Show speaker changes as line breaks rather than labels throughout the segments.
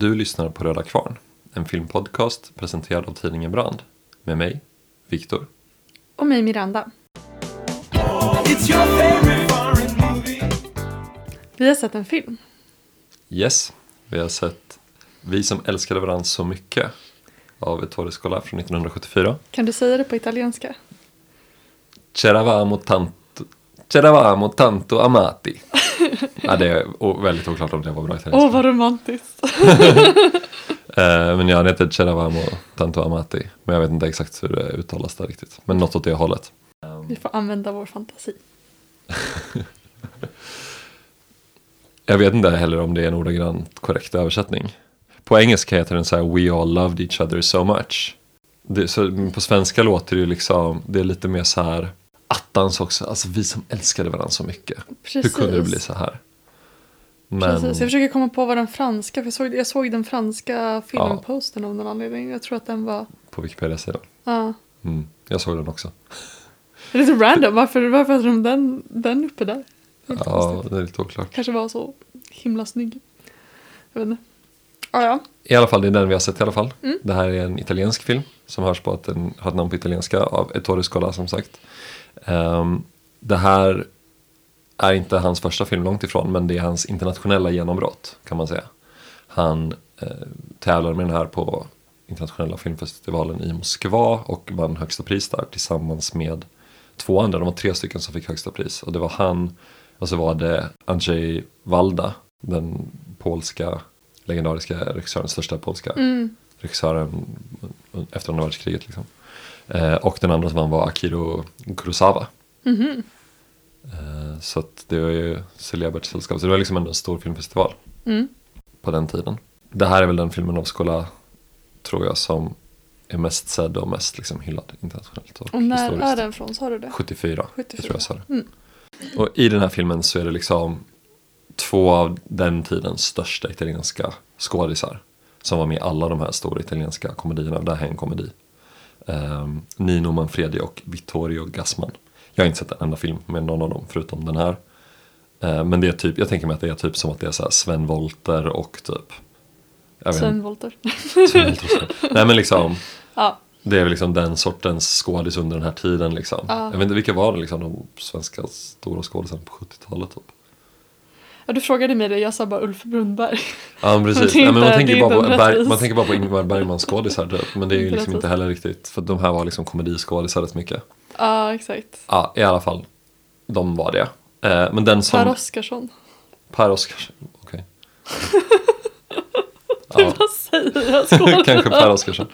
Du lyssnar på Röda Kvarn, en filmpodcast presenterad av tidningen Brand. Med mig, Viktor.
Och mig Miranda.
It's your favorite foreign movie.
Vi har sett en film.
Yes, vi har sett Vi som älskade varandra så mycket av Ettore Scola från 1974.
Kan du säga det på italienska?
C'eravamo tanto, c'eravamo tanto amati. ja, det är väldigt oklart om det var bra
Åh,
italienska.
vad romantiskt.
Eh, men ja, det heter C'eravamo tanto amati. Men jag vet inte exakt hur det uttalas där riktigt. Men något åt det hållet.
Vi får använda vår fantasi.
Jag vet inte heller om det är en ordagrant korrekt översättning. På engelska heter den så här We all loved each other so much. Det, så på svenska låter det ju liksom, det är lite mer så här attans också, alltså vi som älskade varandra så mycket.
Precis.
Hur kunde det bli så här? Men,
Precis. Jag försöker komma på vad den franska, för jag såg, jag såg den franska filmpostern av någon anledning. Jag tror att den var,
på Wikipedia-sidan.
ja.
Mm, jag såg den också.
Det är lite random, varför, varför hade de den, den uppe där?
Ja,
konstigt.
det är lite oklart.
Kanske var så himla snygg. Jag vet inte. Ja, ja.
I alla fall, det är den vi har sett i alla fall.
Mm.
Det här är en italiensk film som hörs på att den har ett namn på italienska av Ettore Scola som sagt. Ehm, det här är inte hans första film långt ifrån men det är hans internationella genombrott kan man säga. Han eh, tävlade med den här på internationella filmfestivalen i Moskva och vann högsta pris där tillsammans med två andra. De var tre stycken som fick högsta pris och det var han och så var det Andrzej Walda, den polska legendariska regissören, största polska
Mm.
regissören efter andra världskriget. Liksom. Eh, och den andra som vann var Akiro Kurosawa.
Mhm.
Eh, så det var ju celebert sällskap. Så det var liksom ändå en stor filmfestival
Mm.
på den tiden. Det här är väl den filmen av Scola, tror jag, som är mest sedd och mest liksom hyllad internationellt. Och,
Och när är den från, sa du det?
74,
74.
tror jag sa det.
Mm.
Och i den här filmen så är det liksom två av den tidens största italienska skådisar som var med i alla de här stora italienska komedierna. Det här är en komedi. Ehm, Nino Manfredi och Vittorio Gassman. Jag har inte sett en enda film med någon av dem förutom den här. Ehm, men det är typ, jag tänker mig att det är typ som att det är så Sven Wollter och typ
Sven Wollter.
Sven så. Nej men liksom
ja.
det är väl liksom den sortens skådis under den här tiden liksom.
Ja.
Jag vet inte vilka var det liksom de svenska stora skådisarna på 70-talet typ.
Ja, du frågade mig det, jag sa bara Ulf Brunberg.
Ja precis, Nej, men man, tänker bara på, Berg, man tänker bara på Ingmar Bergmans skådisar typ. Men det är ju liksom inte heller riktigt, för de här var liksom komediskådisar rätt mycket.
Ja, exakt.
Ja i alla fall, de var det. Eh, men den som...
Per Oscarsson.
Per Oscarsson, okej.
Du
Ja.
bara säger jag
kanske Per Oscarsson.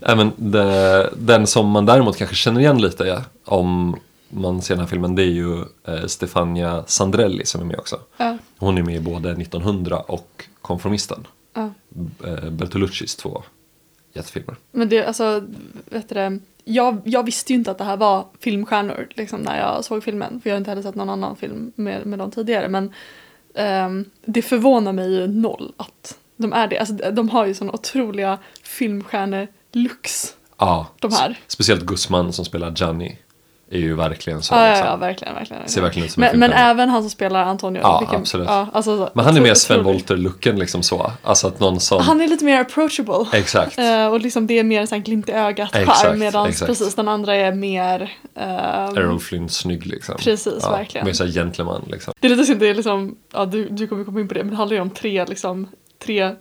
Nej, men det, den som man däremot kanske känner igen lite om man ser den här filmen det är ju eh, Stefania Sandrelli som är med också.
Ja,
Hon är med i både 1900 och Konformisten.
ja.
Eh, Bertoluccis två jättefilmer.
Men det, alltså, vet du det, jag, jag visste ju inte att det här var filmstjärnor liksom, när jag såg filmen. För jag har inte heller sett någon annan film med, med dem tidigare. Men ehm, det förvånar mig ju noll att de är det. Alltså, de har ju såna otroliga filmstjärne-looks,
Ja,
de här.
speciellt Guzman som spelar Gianni är ju verkligen så.
Ja, ja,
liksom.
ja, verkligen, verkligen.
Ser verkligen ut som en
men, men även han som spelar Antonio.
Ja, absolut.
Ja, alltså, så-
Men han är mer Sven. Wollter-looken liksom så. Alltså att någon som...
Han är lite mer approachable.
Exakt.
Eh, och liksom det är mer en glimt i ögat charm medan precis den andra är mer ehm,
Errol Flynn snygg liksom.
Precis, verkligen.
Mer såhär gentleman liksom.
Det är lite synd, det är liksom, ja du, du kommer komma in på det, men det handlar ju om tre liksom, tre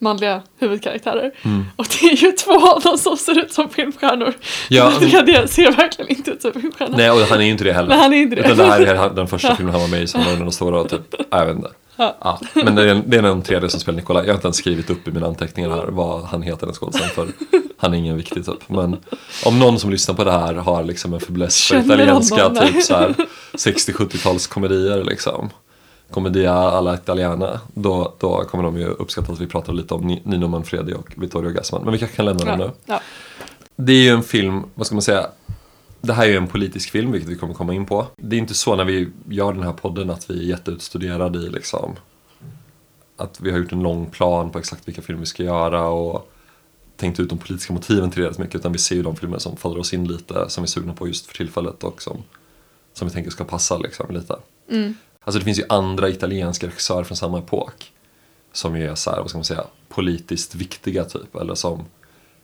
manliga huvudkaraktärer.
Mm.
Och det är ju två av dem som ser ut som filmstjärnor.
Ja,
Den tredje ser verkligen inte ut som filmstjärna.
Nej, och han är ju inte det heller.
Nej, han är inte det.
Utan det här är den första filmen han var med i som var den stora typ, ja, jag vet inte.
Ja.
Ja, men det är, det är den tredje som spelar Nikolaj. Jag har inte ens skrivit upp i mina anteckningar här vad han heter den skådisen för han är ingen viktig typ. Men om någon som lyssnar på det här har liksom en fäbless för italienska typ så här 60-70-tals komedier liksom. Commedia alla italiana. Då, då kommer de ju uppskatta att vi pratar lite om Ni- Nino Manfredi och Vittorio Gassman. Men vi kanske kan lämna dem nu.
ja. Ja.
Det är ju en film, vad ska man säga, det här är ju en politisk film, vilket vi kommer komma in på. Det är inte så när vi gör den här podden att vi är jätteutstuderade i liksom att vi har gjort en lång plan på exakt vilka filmer vi ska göra och tänkt ut de politiska motiven till det rätt mycket utan vi ser ju de filmer som faller oss in lite som vi är sugna på just för tillfället och som, som vi tänker ska passa liksom lite.
Mm.
Alltså det finns ju andra italienska regissörer från samma epok som ju är så här, vad ska man säga, politiskt viktiga typ. Eller som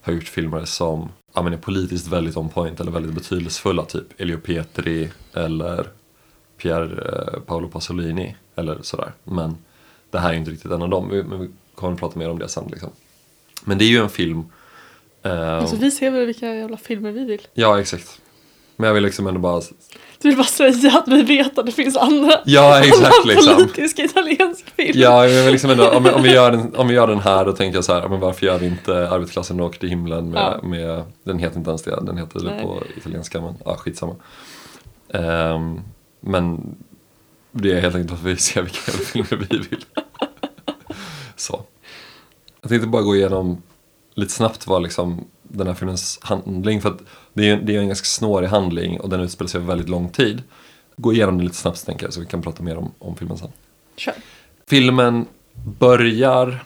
har gjort filmer som ja, men är politiskt väldigt on point eller väldigt betydelsefulla. Typ Elio Petri eller Pier eh, Paolo Pasolini eller sådär. Men det här är inte riktigt en av dem. Vi, men vi kommer att prata mer om det sen. Liksom. Men det är ju en film. eh,
Alltså vi ser väl vilka jävla filmer vi vill.
Ja, exakt. Men jag vill liksom ändå bara...
Du vill bara säga att vi vet att det finns andra
Ja, exakt
annan
liksom.
politisk italiensk film.
Ja, vill liksom ändå, om, om, vi gör den, om vi gör den här då tänker jag så här, men varför gör vi inte Arbetarklassen åker till himlen med,
Ja.
med den heter inte ens det, den heter det
Nej.
på italienska men ja, skitsamma. Ehm, men det är helt enkelt att vi ser vilka filmer vi vill. så. Jag tänkte bara gå igenom lite snabbt vad liksom den här filmens handling, för att det är, det är en ganska snårig handling och den utspelar sig över väldigt lång tid. Gå igenom det lite snabbt tänker jag så vi kan prata mer om, om filmen sen.
Kör.
Filmen börjar,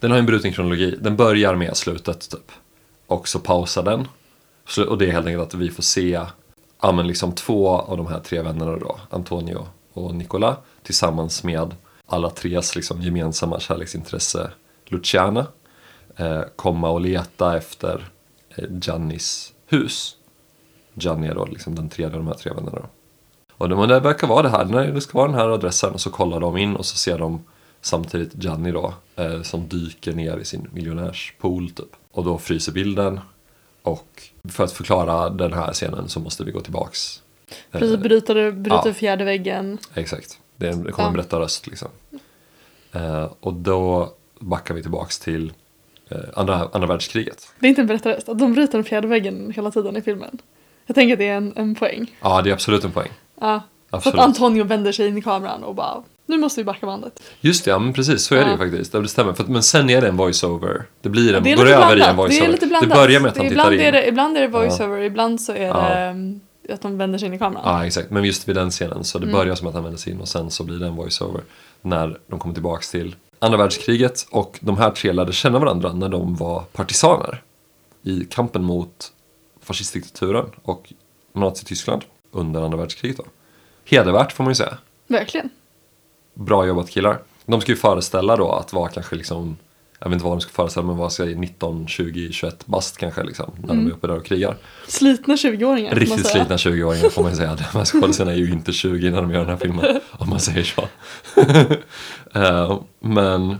den har en bruten kronologi, den börjar med slutet typ. Och så pausar den. Så- Och det är helt enkelt att vi får se ja, men liksom två av de här tre vännerna då, Antonio och Nicola, tillsammans med alla tres liksom gemensamma kärleksintresse Luciana, komma och leta efter eh, Giannis hus. Gianni är då liksom den tredje av de här tre vännerna. Då. Och det, men det verkar vara det här, nej, det ska vara den här adressen och så kollar de in och så ser de samtidigt Gianni då eh, som dyker ner i sin miljonärspool typ. Och då fryser bilden och för att förklara den här scenen så måste vi gå tillbaks. Eh,
Precis, bryter, bryter
ja.
fjärde väggen.
Exakt, det, är en- det kommer en berättarröst liksom. Eh, och då backar vi tillbaks till eh, andra, andra världskriget.
Det är inte en berättarröst, de bryter den fjärde väggen hela tiden i filmen. Jag tänker att det är en, en poäng.
Ja, det är absolut en poäng.
Ja. Så
Absolut.
att Antonio vänder sig in i kameran och bara, nu måste vi backa bandet.
Just det, ja men precis så är det ju
Ja.
faktiskt. Ja, Det stämmer. För, att- men sen är det en voice-over. Det blir en,
Det
går över i en
blandat. Det är
voice-over.
lite blandat.
börjar med att
Det
han
är
tittar
ibland
in.
Är det, ibland är det voiceover, ibland så är det
Ja.
um, att de vänder sig in i kameran.
Ja, exakt. Men just vid den scenen så det
Mm.
börjar som att han vänder sig in och sen så blir det en voice-over när de kommer tillbaks till andra världskriget och de här tre lärde känna varandra när de var partisaner i kampen mot fascistdiktaturen och Nazityskland under andra världskriget. Då. Hedervärt får man ju säga.
Verkligen.
Bra jobbat killar. De ska ju föreställa då att vara kanske liksom jag vet inte vad de ska föreställa men vad ska jag 19, 20, 21 bast kanske liksom när de är uppe där och krigar.
Slitna 20-åringar. kan man
Riktigt slitna 20-åringar får man säga. Skådespelarna är ju inte 20 när de gör den här filmen. Om man säger så. Eh, men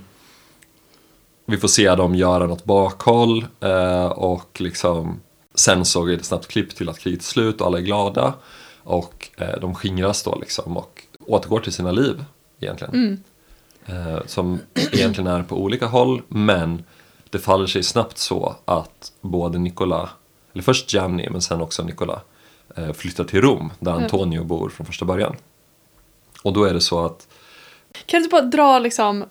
vi får se dem göra något bakhåll eh, och liksom sen så är det snabbt klipp till att kriget är slut och alla är glada. Och eh, de skingras då liksom och återgår till sina liv egentligen. Eh, som egentligen är på olika håll men det faller sig snabbt så att både Nicola, eller först Gianni men sen också Nicola eh, flyttar till Rom där Antonio bor från första början. Och då är det så att,
Kan du inte bara dra liksom,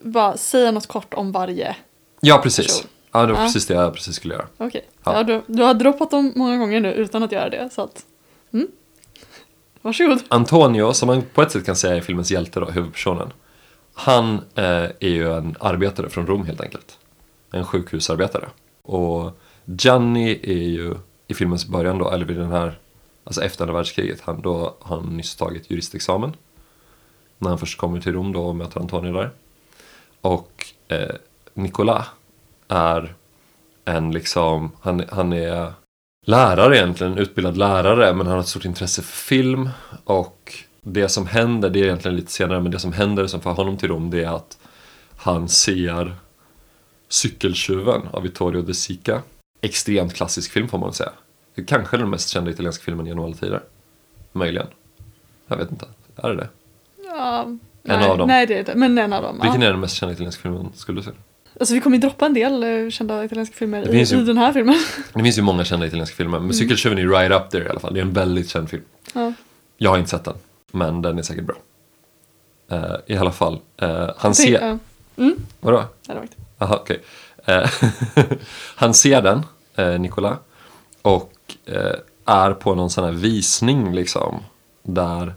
bara säga något kort om varje?
ja precis,
Person.
ja, det var
Ja.
precis det jag precis skulle göra.
Okej.
Ja.
Ja. du, du har droppat dem många gånger nu utan att göra det. Så att, mm. Varsågod.
Antonio, som man på ett sätt kan säga är filmens hjälte då, huvudpersonen. Han eh, är ju en arbetare från Rom helt enkelt. En sjukhusarbetare. Och Gianni är ju i filmens början då, eller vid den här, alltså efter andra världskriget, han, då har han nyss tagit juristexamen. När han först kommer till Rom då och möter Antonio där. Och eh, Nicolas är en liksom, han, han är lärare egentligen, utbildad lärare men han har ett stort intresse för film och det som händer, det är egentligen lite senare, men det som händer som får honom till Rom det är att han ser Cykeltjuven av Vittorio De Sica. Extremt klassisk film får man säga. Kanske den mest kända italienska filmen genom alla tider. Möjligen. Jag vet inte. Är det det?
Ja, nej,
av dem.
Nej, det är det. Men en av dem.
Vilken
ja.
är den mest kända italienska filmen skulle du säga?
Alltså vi kommer ju droppa en del eh, kända italienska filmer i,
ju-
i den här filmen.
Det finns ju många kända italienska filmer, men Cykeltjuven är right up there i alla fall. Det är en väldigt känd film.
ja.
Jag har inte sett den, men den är säkert bra. Eh, I alla fall, eh, han ser...
Mm,
Vadå?
det.
Aha, okej. Eh, han ser den, eh, Nicola, och är på någon sån här visning liksom, där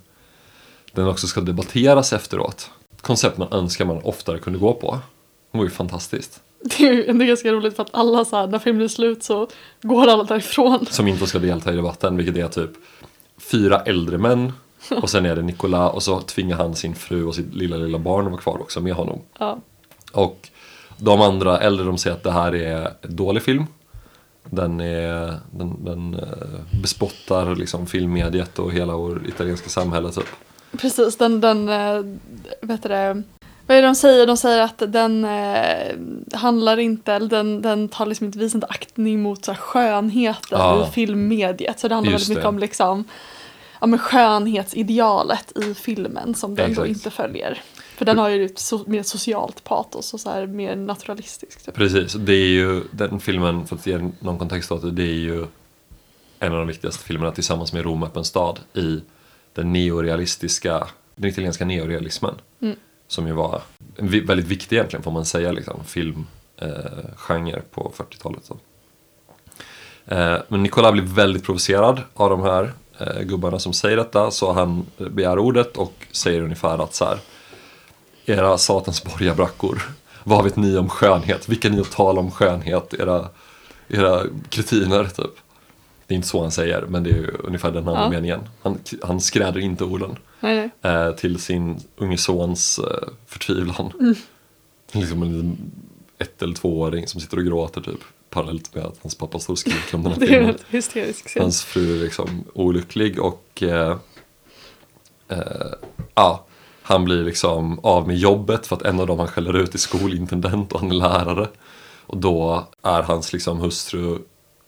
den också ska debatteras efteråt. Koncept man önskar man oftare kunde gå på. Det var ju fantastiskt.
Det är ju ändå ganska roligt för att alla så här, när filmen är slut så går alla därifrån.
Som inte ska delta i debatten, vilket är typ fyra äldre män Och sen är det Nicolas och så tvingar han sin fru och sitt lilla, lilla barn att vara kvar också med honom.
Ja.
Och de andra äldre de säger att det här är en dålig film. Den, är, den, den eh, bespottar liksom filmmediet och hela vår italienska samhälle typ.
Precis, den, den eh, vet du det, vad är det de säger? De säger att den eh, handlar inte, eller den, den tar liksom inte, visar inte aktning mot så här, skönheten
Ja.
i filmmediet. Så det handlar väldigt mycket
det.
om liksom, ja, men skönhetsidealet i filmen som den då inte följer. För den har ju ett so- mer socialt patos och så här mer naturalistiskt. Typ.
Precis, det är ju den filmen, för att ge någon kontext åt det, det är ju en av de viktigaste filmerna tillsammans med Rom öppen stad i den neorealistiska, den italienska neorealismen.
Mm.
Som ju var väldigt viktig egentligen får man säga, liksom, filmgenre eh, på 40-talet. Så. Eh, men Nicola blir väldigt provocerad av de här gubbarna som säger detta så han begär ordet och säger ungefär att så här era satans borgarbrackor. Vad vet ni om skönhet? Vilka ni att tala om skönhet? Era, era kretiner, typ. Det är inte så han säger, men det är ungefär den andra
Ja.
meningen. Han, han skräder inte orden
Nej, nej.
eh, till sin unge sons eh, förtvivlan.
Mm.
Liksom en liten ett eller tvååring som sitter och gråter typ. Parallellt med att hans pappa står och skriker om den här
Det är
filmen.
en hysterisk scen.
Hans fru är liksom olycklig och eh, eh, ja, han blir liksom av med jobbet för att en av dem han skäller ut är skolintendent och han är lärare. Och då är hans liksom hustru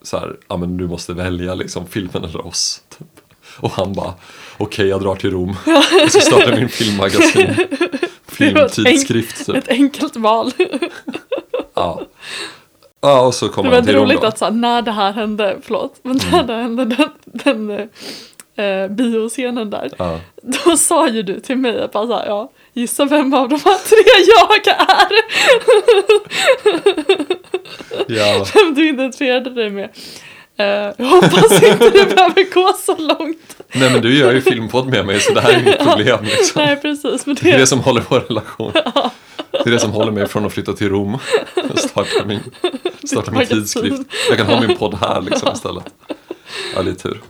så här, ja men du måste välja liksom filmen eller oss. Typ. Och han bara, okej jag drar till Rom. Jag ska starta min filmmagasin. Filmtidskrift typ.
Ett enkelt val.
Ja. Ja, och så
Det
kommer
var
han till
roligt att så här, när det här hände, förlåt, men när
Mm.
det hände den, den eh, bioscenen där,
Ja.
då sa ju du till mig bara så här, ja, gissa vem av de här tre jag är,
Ja,
vem du identifierade dig med. Eh, jag hoppas inte det behöver gå så långt.
nej men du gör ju filmpodd med mig så det här är inget problem liksom.
Nej, precis, men
Det är det
det,
som håller vår relation. Det är det som håller mig från att flytta till Rom starta min, starta min tidskrift. Jag kan ha min podd här liksom istället. Ja, det är tur.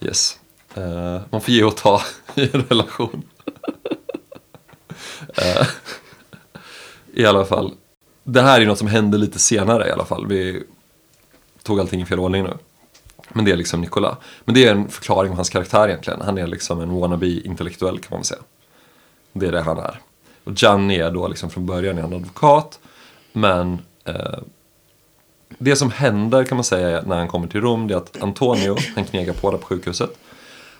Yes. Eh, man får ge och ta i en relation. Eh, I alla fall. Det här är något som hände lite senare i alla fall. Vi tog allting i fel ordning nu. Men det är liksom Nicola. Men det är en förklaring av hans karaktär egentligen. Han är liksom en wannabe intellektuell kan man väl säga. Det är det han är. Och Gianni är då liksom från början är han advokat. Men eh, det som händer kan man säga när han kommer till Rom det är att Antonio, han knegar på där på sjukhuset.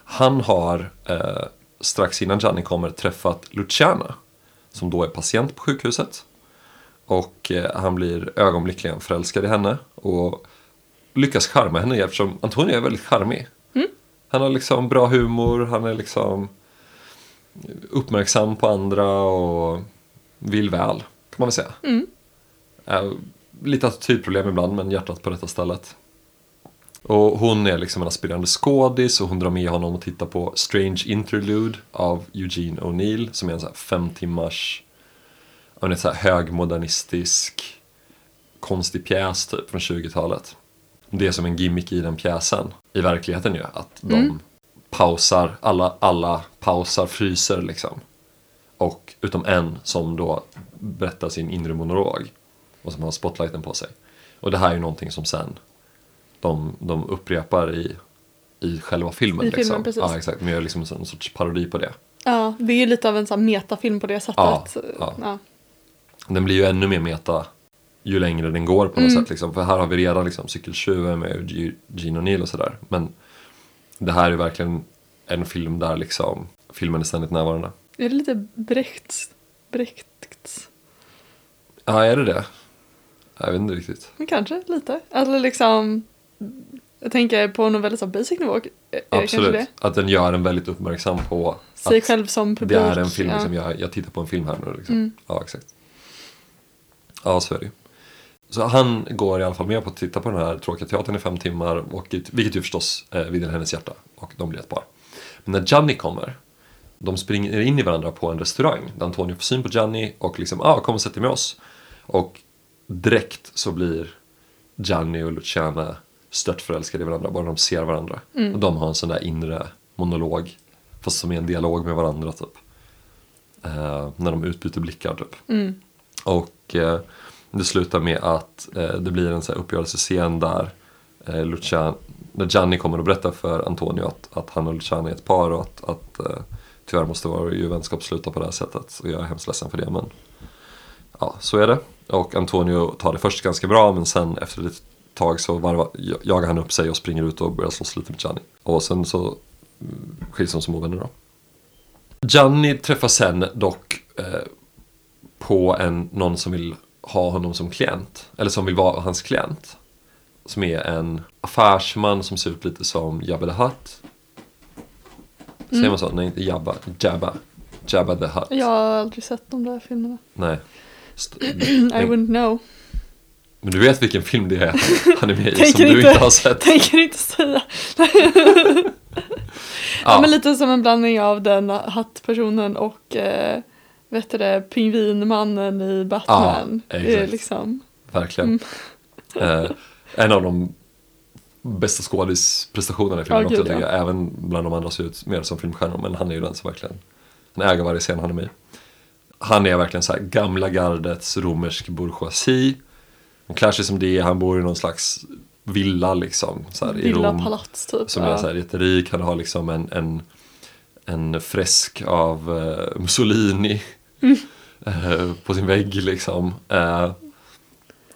Han har eh, strax innan Gianni kommer träffat Luciana. Som då är patient på sjukhuset. Och eh, han blir ögonblickligen förälskad i henne. Och lyckas charma henne eftersom Antonio är väldigt charmig. Han har liksom bra humor, han är liksom uppmärksam på andra och vill väl, kan man väl säga. Eh, lite attitydproblem ibland, men hjärtat på rätta stället. Och hon är liksom en aspirerande skådis och hon drar med honom och tittar på Strange Interlude av Eugene O'Neill som är en sån här fem timmars, ett så här högmodernistisk konstig pjäs typ från 20-talet. Det är som en gimmick i den pjäsen i verkligheten ju, att de pausar, alla, alla pausar, fryser liksom. Och utom en som då berättar sin inre monolog och som har spotlighten på sig. Och det här är ju någonting som sen de, de upprepar i, i själva filmen.
I filmen,
liksom.
precis.
Ja, exakt. Men gör liksom en sorts parodi på det.
ja, det är ju lite av en sån metafilm på det sättet.
Ja, ja.
Ja.
Den blir ju ännu mer meta ju längre den går på något
Mm.
sätt. Liksom. För här har vi redan liksom, cykeltjuven med Gene O'Neill och sådär. Men det här är verkligen en film där liksom, filmen är ständigt närvarande.
Är det lite Brechts? Brechts?
Ja, är det det? Jag vet inte riktigt.
Men Kanske lite. Eller liksom, jag tänker på någon väldigt så basic nivå. Är det kanske
Absolut.
det?
Att den gör en väldigt uppmärksam på
Sig
att
själv som
det
publik.
är en film.
ja.
Liksom, jag, jag tittar på en film här nu. Liksom.
Mm.
Ja, exakt. Ja, så är det. Så han går i alla fall med på att titta på den här tråkiga teatern i fem timmar. Och, vilket ju förstås eh, vinner hennes hjärta. Och de blir ett par. Men när Gianni kommer. De springer in i varandra på en restaurang. Där Antonio får syn på Gianni och liksom, ah, kom och sätt dig med oss. Och direkt så blir Gianni och Luciana stört förälskade i varandra. Bara de ser varandra. Och de har en sån där inre monolog Fast som är en dialog med varandra typ. Eh, när de utbyter blickar typ.
Mm.
Och eh, det slutar med att eh, det blir en så här uppgörelsescen där eh, Lucian, när Gianni kommer och berättar för Antonio att, att han och Luciano är ett par och att, att eh, tyvärr måste vår vänskap sluta på det här sättet. Och jag är hemskt ledsen för det men ja, så är det. Och Antonio tar det först ganska bra men sen efter ett tag så varva, jagar han upp sig och springer ut och börjar slåss lite med Gianni. Och sen så mm, skiljs de som ovänner då. Gianni träffar sen dock eh, på en, någon som vill ha honom som klient. Eller som vill vara hans klient. Som är en affärsman som ser ut lite som Jabba the Hutt. Säger man så? Nej, inte Jabba. Jabba. Jabba the Hutt.
Jag har aldrig sett de där filmerna.
Nej.
I wouldn't know.
Men du vet vilken film det är han är med i som du
inte-
inte har sett.
Tänker inte säga. Ja. men lite som en blandning av den hattpersonen och eh, vet du det, pingvinmannen i Batman.
Ja, exakt.
liksom,
Verkligen. Eh, en av de bästa skådisprestationerna i filmen
Ja,
också.
gud, ja.
Även bland de andra ser ut mer som filmstjärnor. Men han är ju den som verkligen han äger varje scen han är med i. Han är verkligen så här gamla gardets romersk bourgeoisie. Han klär sig som det, han bor i någon slags villa liksom. Så här, i
villa
Rom.
palats typ.
Som
ja.
är så här jätterik, han har liksom en, en, en fresk av eh, Mussolini eh, på sin vägg liksom. Eh,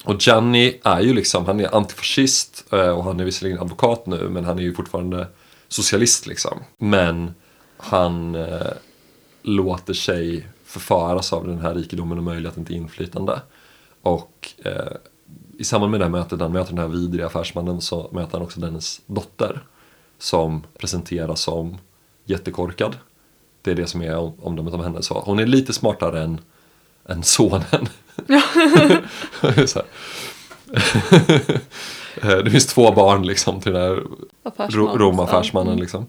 och Gianni är ju liksom, han är antifascist eh, och han är visserligen advokat nu men han är ju fortfarande socialist liksom. Men han eh, låter sig förfaras av den här rikedomen och möjligheten till inflytande. Och eh, i samband med det här mötet, han möter den här vidriga affärsmannen så möter han också dennes dotter. Som presenteras som jättekorkad. Det är det som är om- omdömet om henne. Så hon är lite smartare än, än sonen. Eh, det finns två barn liksom till den här
Affärsman.
Ro- Rom-affärsmannen
Ja.
liksom.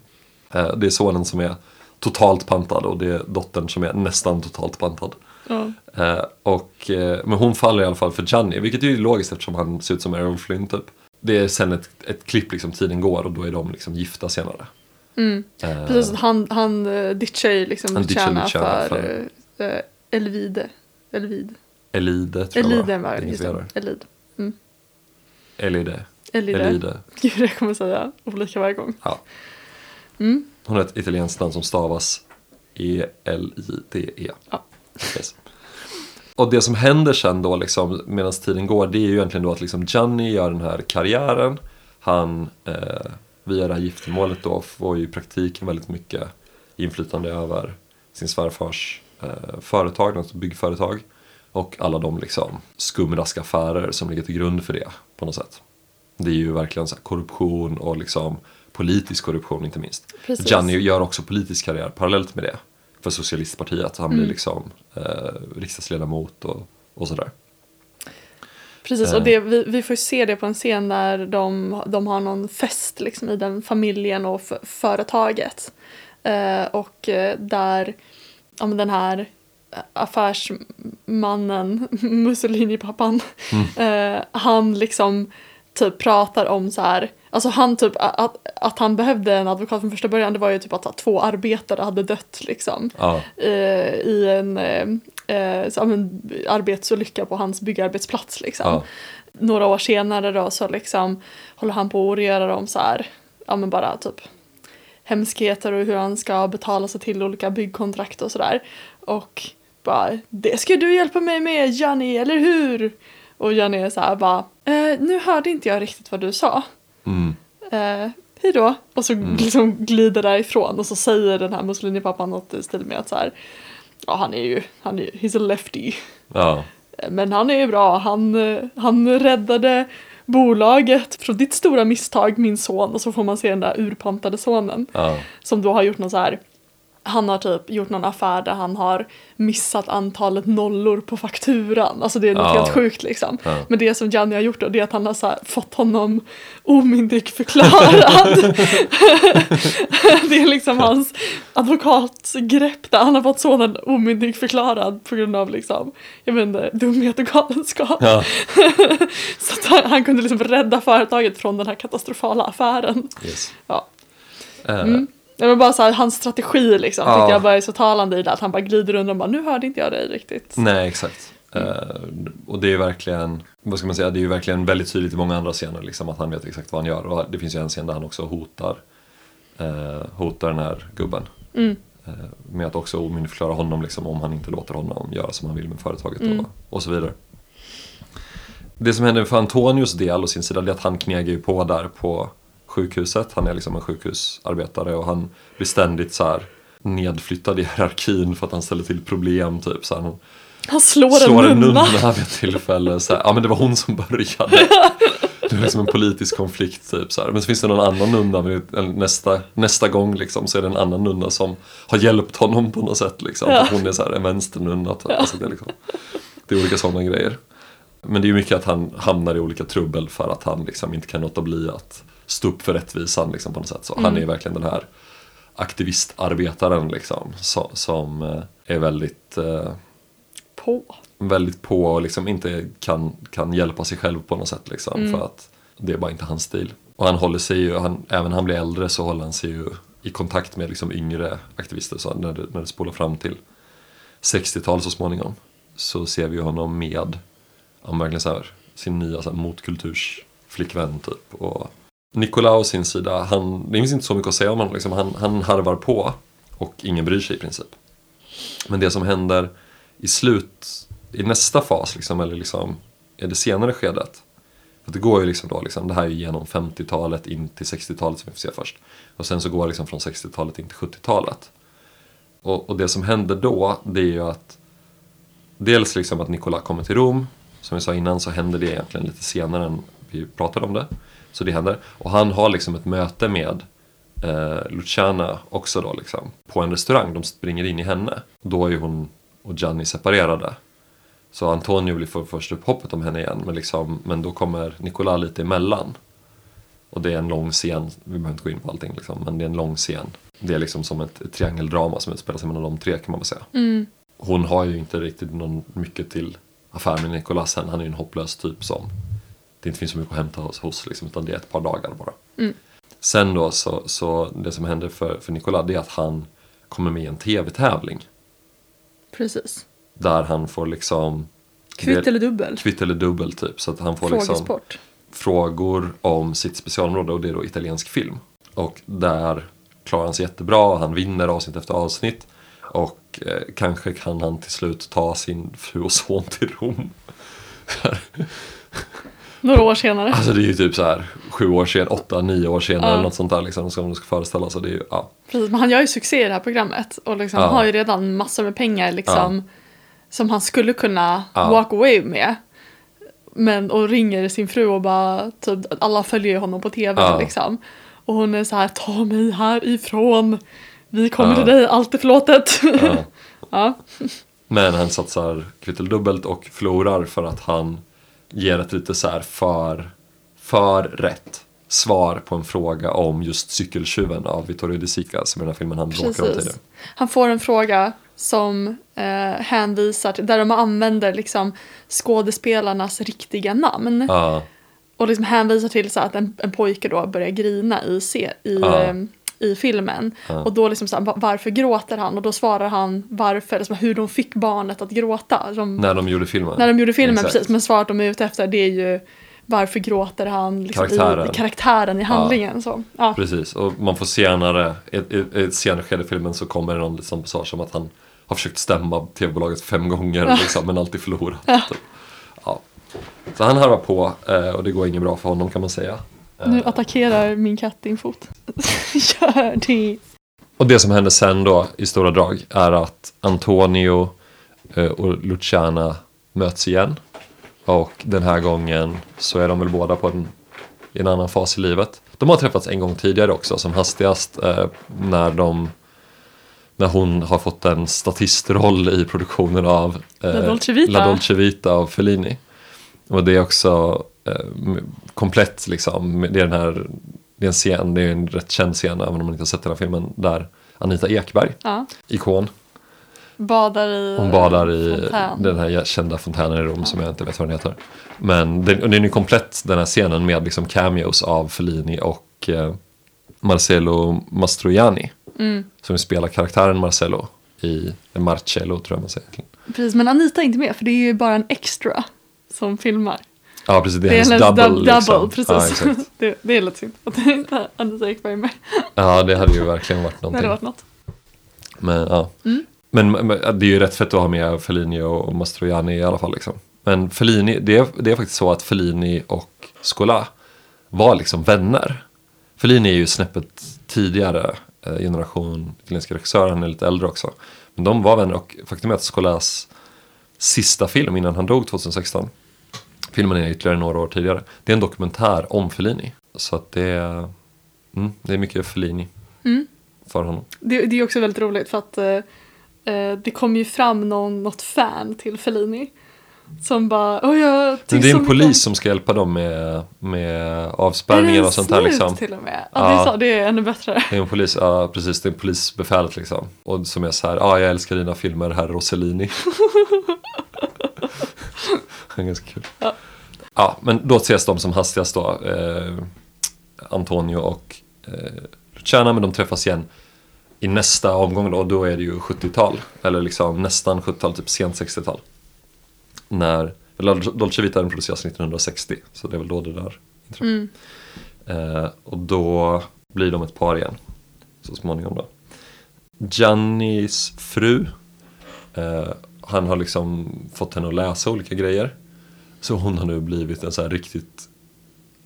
Eh, Det är sonen som är totalt pantad och det är dottern som är nästan totalt pantad.
Ja.
Eh, och, eh, men hon faller i alla fall för Gianni, vilket ju är logiskt eftersom han ser ut som Errol Flynn typ. Det är sen ett, ett klipp liksom, tiden går och då är de liksom gifta senare.
Mm.
Eh,
Precis, han, han uh, ditchar ju liksom
Han
Luciana
Luciana
för, uh, Elvide. Elvide.
Elide tror jag
Elide
va?
var
gör.
Elide. Mm.
Elide.
Elide.
Elide.
Gud, jag kommer säga olika varje gång.
Ja.
Mm.
Hon har ett italienskt namn som stavas E E-L-I-D-E.
Ja.
Yes. Och det som händer sen då liksom medan tiden går det är ju egentligen då att liksom Gianni gör den här karriären. Han eh, via det här giftermålet då får ju i praktiken väldigt mycket inflytande över sin svärfars eh, företag, alltså byggföretag. Och alla de liksom skumraskaffärer som ligger till grund för det på något sätt. Det är ju verkligen så korruption och liksom politisk korruption inte minst.
Precis.
Gianni gör också politisk karriär parallellt med det. För Socialistpartiet. Han
Mm.
blir liksom eh, riksdagsledamot och, och sådär.
Precis,
Eh.
och det, vi, vi får ju se det på en scen där de, de har någon fest liksom, i den familjen och företaget. Eh, och eh, där men den här affärsmannen, Mussolini-pappan, eh, han liksom typ pratar om så här, alltså han typ att, att han behövde en advokat från första början det var ju typ att två arbetare hade dött liksom
Ja,
eh, i en eh, eh, så, men, arbetsolycka på hans byggarbetsplats liksom.
ja,
Några år senare då så liksom håller han på att göra om så här, ja men bara typ hemskheter och hur han ska betala sig till olika byggkontrakt och sådär. Och bara, det ska du hjälpa mig med Janni, eller hur? Och Janni är så här bara, eh, nu hörde inte jag riktigt vad du sa.
Mm,
Eh, hej då. Och så liksom glider därifrån och så säger den här Mussolini-pappan något i stil med att så här, ja han är ju, han är he's a lefty.
ja,
Eh, Men han är ju bra, han, eh, han räddade bolaget från ditt stora misstag min son. Och så får man se den där urpantade sonen
ja,
som då har gjort någon så här han har typ gjort någon affär där han har missat antalet nollor på fakturan. Alltså det är något
Ja.
helt sjukt liksom.
Ja.
Men det som Gianni har gjort då det är att han har här fått honom omyndigförklarad. det är liksom hans advokatsgrepp där han har fått sonen omyndigförklarad på grund av liksom, jag vet inte, dumhet och galenskap.
ja,
Så han, han kunde liksom rädda företaget från den här katastrofala affären.
yes.
Ja.
Eh,
Mm. Det var bara så här, hans strategi liksom,
Ja.
tycker jag bara är så talande i det. Att han bara glider undan och bara, nu hörde inte jag dig riktigt.
Nej, exakt. Eh, och det är verkligen, vad ska man säga, det är ju verkligen väldigt tydligt i många andra scener liksom, att han vet exakt vad han gör. Och det finns ju en scen där han också hotar, eh, hotar den här gubben.
Mm.
Eh, med att också omyndigförklara honom liksom, om han inte låter honom göra som han vill med företaget
Mm.
och, och så vidare. Det som händer för Antonios del och sin sida det är att han knegar ju på där på sjukhuset. Han är liksom en sjukhusarbetare och han blir ständigt så här nedflyttad i hierarkin för att han ställer till problem. Typ. Så han
Han slår,
slår
en nunna.
vid ett tillfälle. Så här, ja men det var hon som började. Det var liksom en politisk konflikt typ så här. Men så finns det någon annan nunna, nästa, nästa gång liksom så är det en annan nunna som har hjälpt honom på något sätt liksom.
Ja.
Hon är så här en vänsternunna. Typ. Alltså, det, är liksom, det är olika sådana grejer. Men det är mycket att han hamnar i olika trubbel för att han liksom inte kan låta bli att stå upp för rättvisan liksom, på något sätt. Så Han är verkligen den här aktivistarbetaren liksom, så, som eh, är väldigt eh,
På.
väldigt på och liksom inte kan, kan hjälpa sig själv på något sätt liksom,
Mm.
för att det är bara inte hans stil. Och han håller sig ju, han, även han blir äldre så håller han sig ju i kontakt med liksom yngre aktivister. Så när det, när det spolar fram till 60-tal så småningom så ser vi honom med verkligen så här, sin nya så här, motkultursflickvän typ. Och Nicola å sin sida, han, det finns inte så mycket att säga om honom. Liksom. Han, han harvar på och ingen bryr sig i princip. Men det som händer i slut, i nästa fas, liksom, eller liksom, i det senare skedet. För det går ju liksom då, liksom, det här är ju genom 50-talet in till 60-talet som vi får se först. Och sen så går det liksom från 60-talet in till 70-talet. Och, och det som händer då, det är ju att dels liksom att Nicola kommer till Rom. Som vi sa innan så händer det egentligen lite senare än vi pratade om det. Så det händer. Och han har liksom ett möte med eh, Luciana också då liksom. På en restaurang, de springer in i henne. Då är ju hon och Gianni separerade. Så Antonio blir för först upp hoppet om henne igen. Men, liksom, men då kommer Nicola lite emellan. Och det är en lång scen, vi behöver inte gå in på allting liksom, men det är en lång scen. Det är liksom som ett, ett triangeldrama som utspelar sig mellan de tre kan man väl säga.
Mm.
Hon har ju inte riktigt någon mycket till affär med Nicolas sen. Han är ju en hopplös typ som det inte finns så mycket att hämta hos, hos liksom, utan det är ett par dagar bara.
Mm.
Sen då så, så det som händer för, för Nicolas det är att han kommer med i en tv-tävling.
Precis.
Där han får liksom
Kvitt eller dubbel?
kvitt eller dubbel typ. Så att han får liksom frågor om sitt specialområde och det är då italiensk film. Och där klarar han sig jättebra och han vinner avsnitt efter avsnitt. Och eh, kanske kan han till slut ta sin fru och son till Rom.
Några år senare.
Alltså det är ju typ så här sju år senare, åtta, nio år senare
Ja.
eller något sånt där liksom som de ska föreställa sig. Det är ju, ja.
Precis, men han gör ju succé i det här programmet och liksom
Ja.
har ju redan massor med pengar liksom som han skulle kunna
Ja.
walk away med. Men och ringer sin fru och bara typ alla följer honom på tv
Ja.
liksom. Och hon är så här ta mig härifrån. Vi kommer
Ja.
till dig, allt är förlåtet.
ja.
ja.
Men han satsar kvitt eller dubbelt och förlorar för att han ger ett lite så här för, för rätt svar på en fråga om just cykeltjuven av Vittorio De Sica som i den här filmen han bråkar om tidigare.
Han får en fråga som eh, hänvisar till, där de använder liksom skådespelarnas riktiga namn.
Ja,
Och liksom hänvisar till så att en, en pojke då börjar grina i, se, i,
Ja.
I filmen.
Ja.
Och då liksom så här, "Va- varför gråter han? Och då svarar han varför, liksom hur de fick barnet att gråta. De, när,
när de gjorde filmen.
de gjorde filmen
Exakt.
precis, men svaret de är ute efter det är ju varför gråter han liksom,
Karaktären.
i karaktären i handlingen. Så, ja.
Precis, och man får senare, i ett, senare skede i filmen så kommer det någon liksom passage om att han har försökt stämma tv-bolaget fem gånger liksom, men alltid förlorat. Ja. Så han harvar på eh, och det går inget bra för honom kan man säga.
Nu attackerar min katt din fot. Gör det.
Och det som händer sen då i stora drag är att Antonio eh, och Luciana möts igen. Och den här gången så är de väl båda på en, i en annan fas i livet. De har träffats en gång tidigare också som hastigast eh, när de när hon har fått en statistroll i produktionen av eh,
La Dolce Vita.
La Dolce Vita av Fellini. Och det är också eh, komplett liksom. Det är den här, det är en scen, det är en rätt känd scen även om man inte har sett den här filmen. Där Anita Ekberg,
Ja.
ikon,
Badar i
hon badar i
fontän.
den här kända fontänen i Rom som jag inte vet vad den heter. Men den, den är ju komplett den här scenen med liksom cameos av Fellini och, eh, Marcello Mastroianni.
Mm.
Som spelar karaktären Marcello i Marcello tror jag man säger.
Precis, men Anita är inte med för det är ju bara en extra som filmar.
Ja precis, det är,
Det är
hennes double.
double,
liksom. Ja,
precis.
exakt.
det, det är lite synd att inte Anita Ekberg med.
ja det hade ju verkligen varit
Det hade
någonting.
varit något.
Men, ja.
Mm.
men, men det är ju rätt fett att ha med Fellini och Mastroianni i alla fall. Liksom. Men Fellini, det är, det är faktiskt så att Fellini och Scola var liksom vänner. Fellini är ju snäppet tidigare eh, generation italienska regissörer, han är lite äldre också. Men de var vänner och faktum är att Scolas sista film innan han dog 2016, filmen är ytterligare några år tidigare, det är en dokumentär om Fellini. Så att det är, mm, det är mycket Fellini
Mm.
för honom.
Det, det är också väldigt roligt för att eh, eh, det kom ju fram någon, något fan till Fellini. Som bara, jag
Men det är en
mycket om-"
polis som ska hjälpa dem med, med avspärrningar och sånt
snut
liksom.
till och med? Ja, det, är
Ja.
så, det är ännu bättre.
Det är en polis, ja precis, det är polisbefälet liksom. Och som är så här, ja jag älskar dina filmer, herr Rossellini. det är ganska kul.
Ja.
Ja, men då ses de som hastigast då. Eh, Antonio och eh, Luciana, men de träffas igen i nästa omgång då, och då är det ju 70-tal. Eller liksom nästan 70-tal, typ sent 60-tal. När, Dolce Vita produceras 1960, så det är väl då det där inträffar.
Mm.
Eh, och då blir de ett par igen. Så småningom då. Giannis fru. Eh, han har liksom fått henne att läsa olika grejer. Så hon har nu blivit en så riktigt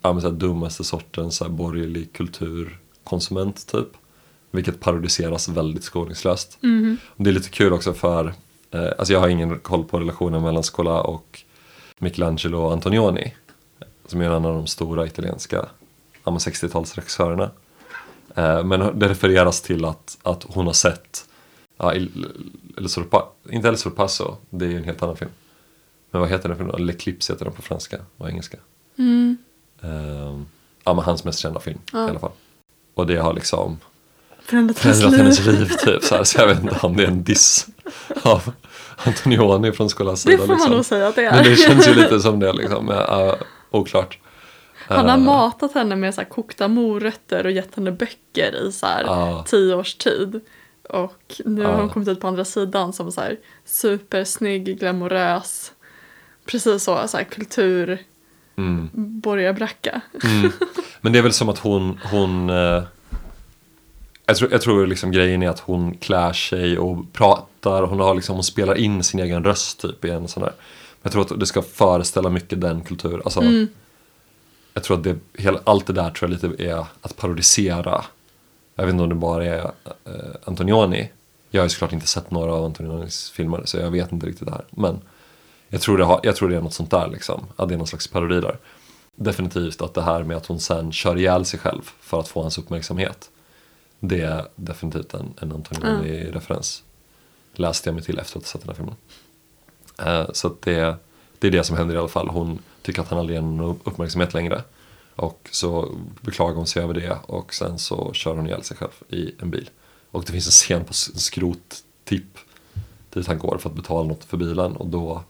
ja, men så dummaste sortens så här borgerlig kulturkonsument typ. Vilket parodiseras väldigt skoningslöst.
Mhm.
Det är lite kul också för, eh, alltså jag har ingen koll på relationen mellan Scola och Michelangelo Antonioni. Som är en av de stora italienska ja, men 60-talsregissörerna. Eh, men det refereras till att, att hon har sett, ja, El Sorpa, inte El Sorpasso, det är ju en helt annan film. Men vad heter den filmen? L'Eclipse heter den på franska och engelska.
Mm.
Eh, ja men hans mest kända film
Ja.
i alla fall. Och det har liksom
Förändrat hennes
förändrat hennes
liv.
typ. Så, här, så jag vet inte om det är en diss av Antonioni från skolans
Det
sida.
får man
liksom.
nog säga att det är.
Men det känns ju lite som det liksom. Ja, oklart.
Han har
Eh,
matat henne med så kokta morötter och gett henne böcker i så här
Ja.
tio års tid. Och nu har
Ja.
hon kommit ut på andra sidan som så här supersnygg, glamorös. Precis så, så här kultur,
Mm,
borgarbracka.
mm. Men det är väl som att hon, hon eh, jag, tror, jag tror liksom grejen är att hon klär sig och pratar, hon, har liksom, hon spelar in sin egen röst typ i en sån där. Jag tror att det ska föreställa mycket den kultur, alltså
Mm.
Jag tror att det, hela, allt det där tror jag lite är att parodisera. Jag vet inte om det bara är eh, Antonioni. Jag har ju såklart inte sett några av Antonionis filmer så jag vet inte riktigt det här. Men jag tror det, har, jag tror det är något sånt där liksom. Att det är någon slags parodi där. Definitivt att det här med att hon sen kör ihjäl sig själv för att få hans uppmärksamhet. Det är definitivt en, en Antonioni-referens. Läste jag mig till efter att ha sett den här filmen. Uh, så att det, det är det som händer i alla fall. Hon tycker att han aldrig ger någon uppmärksamhet längre. Och så beklagar hon sig över det och sen så kör hon ihjäl sig själv i en bil. Och det finns en scen på en skrottipp dit han går för att betala något för bilen och då,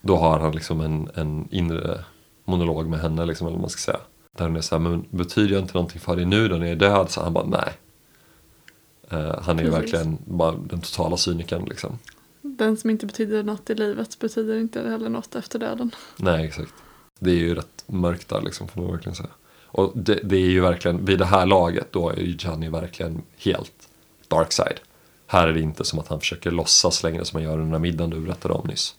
då har han liksom en, en inre monolog med henne liksom, eller vad man ska säga. Där hon är så här, men betyder jag inte någonting för dig nu då när jag är död? Så han bara, nej. Eh, han är
Precis.
verkligen bara den totala cynikern liksom.
Den som inte betyder något i livet betyder inte heller något efter döden.
Nej, exakt. Det är ju rätt mörkt där liksom, får man verkligen säga. Och det, det är ju verkligen, vid det här laget då är ju Gianni verkligen helt dark side. Här är det inte som att han försöker låtsas längre som han gör under den här middagen du berättade om nyss.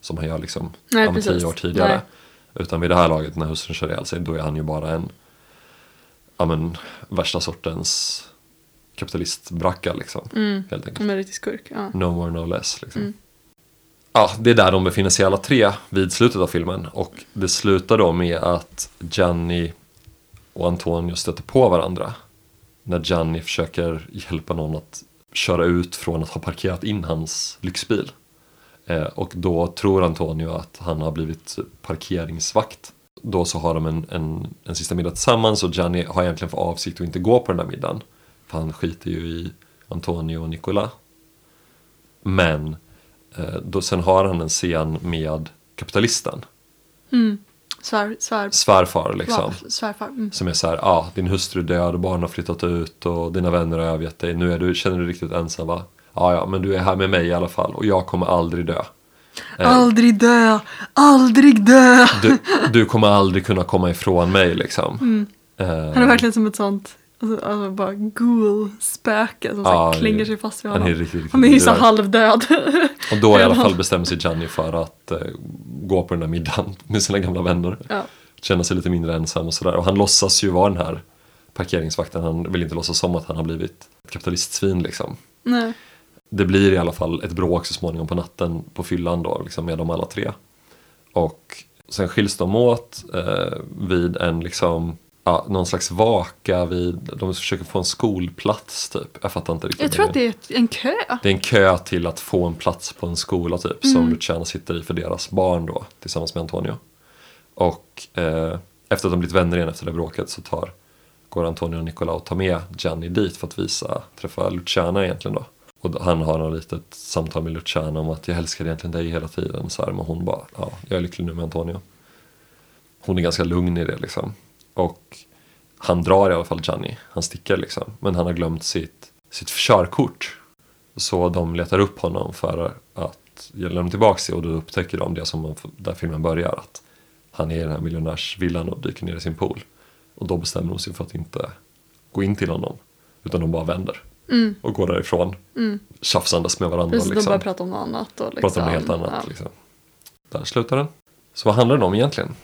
Som han gör liksom
Nej,
ja, tio år tidigare.
Nej.
Utan vid det här laget när hustrun kör ihjäl sig då är han ju bara en ja, men, värsta sortens kapitalistbracka liksom.
Mm.
Helt enkelt.
En riktig skurk. Ja.
No more no less. Liksom.
Mm.
Ja, det är där de befinner sig alla tre vid slutet av filmen. Och det slutar då med att Gianni och Antonio stöter på varandra. När Gianni försöker hjälpa någon att köra ut från att ha parkerat in hans lyxbil. Eh, och då tror Antonio att han har blivit parkeringsvakt. Då så har de en, en, en sista middag tillsammans och Gianni har egentligen för avsikt att inte gå på den där middagen. För han skiter ju i Antonio och Nicola. Men då, sen har han en scen med kapitalisten.
Mm. Svär, svär,
svärfar liksom.
svärfar. Mm.
Som är så här, ja, ah, din hustru är död och barnen har flyttat ut och dina vänner har övergett dig. Nu är du, känner du dig riktigt ensam va? Ja, ja, men du är här med mig i alla fall och jag kommer aldrig dö. Eh,
Aldrig dö! Aldrig dö!
du, du kommer aldrig kunna komma ifrån mig liksom. Eh,
Han är verkligen som ett sånt alltså, alltså bara ghoul-spöke som
det-
klänger sig fast vid
han
honom.
är riktigt, riktigt
Han är ju så
död.
halvdöd.
Och då i alla fall bestämmer sig Gianni för att eh, gå på den där middagen med sina gamla vänner.
ja.
Känna sig lite mindre ensam och sådär. Och han låtsas ju vara den här parkeringsvakten. Han vill inte låtsas som att han har blivit ett kapitalistsvin liksom.
Nej.
Det blir i alla fall ett bråk så småningom på natten på fyllan då, liksom med dem alla tre. Och sen skiljs de åt eh, vid en liksom, ja, någon slags vaka vid, de försöker få en skolplats typ. Jag fattar inte riktigt.
Jag tror att det är en kö.
det är en kö till att få en plats på en skola typ som
Mm.
Luciana sitter i för deras barn då tillsammans med Antonio. Och eh, efter att de blivit vänner igen efter det bråket så tar, går Antonio och Nicola och tar med Gianni dit för att visa, träffa Luciana egentligen då. Och han har något litet samtal med Luciana om att jag älskar egentligen dig hela tiden. Så här, men hon bara, ja, jag är lycklig nu med Antonio. Hon är ganska lugn i det liksom. Och han drar i alla fall Gianni, han sticker liksom. Men han har glömt sitt, sitt körkort. Så de letar upp honom för att ge honom tillbaka det och då upptäcker de det som man, där filmen börjar. Att han är i den här miljonärsvillan och dyker ner i sin pool. Och då bestämmer de sig för att inte gå in till honom. Utan de bara vänder.
Mm.
Och går därifrån.
Mm.
Tjafsandes med varandra.
Precis, de
liksom.
börjar prata om något annat. Och liksom,
Pratar om något helt annat.
ja.
Liksom. Där slutar den. Så vad handlar den om egentligen?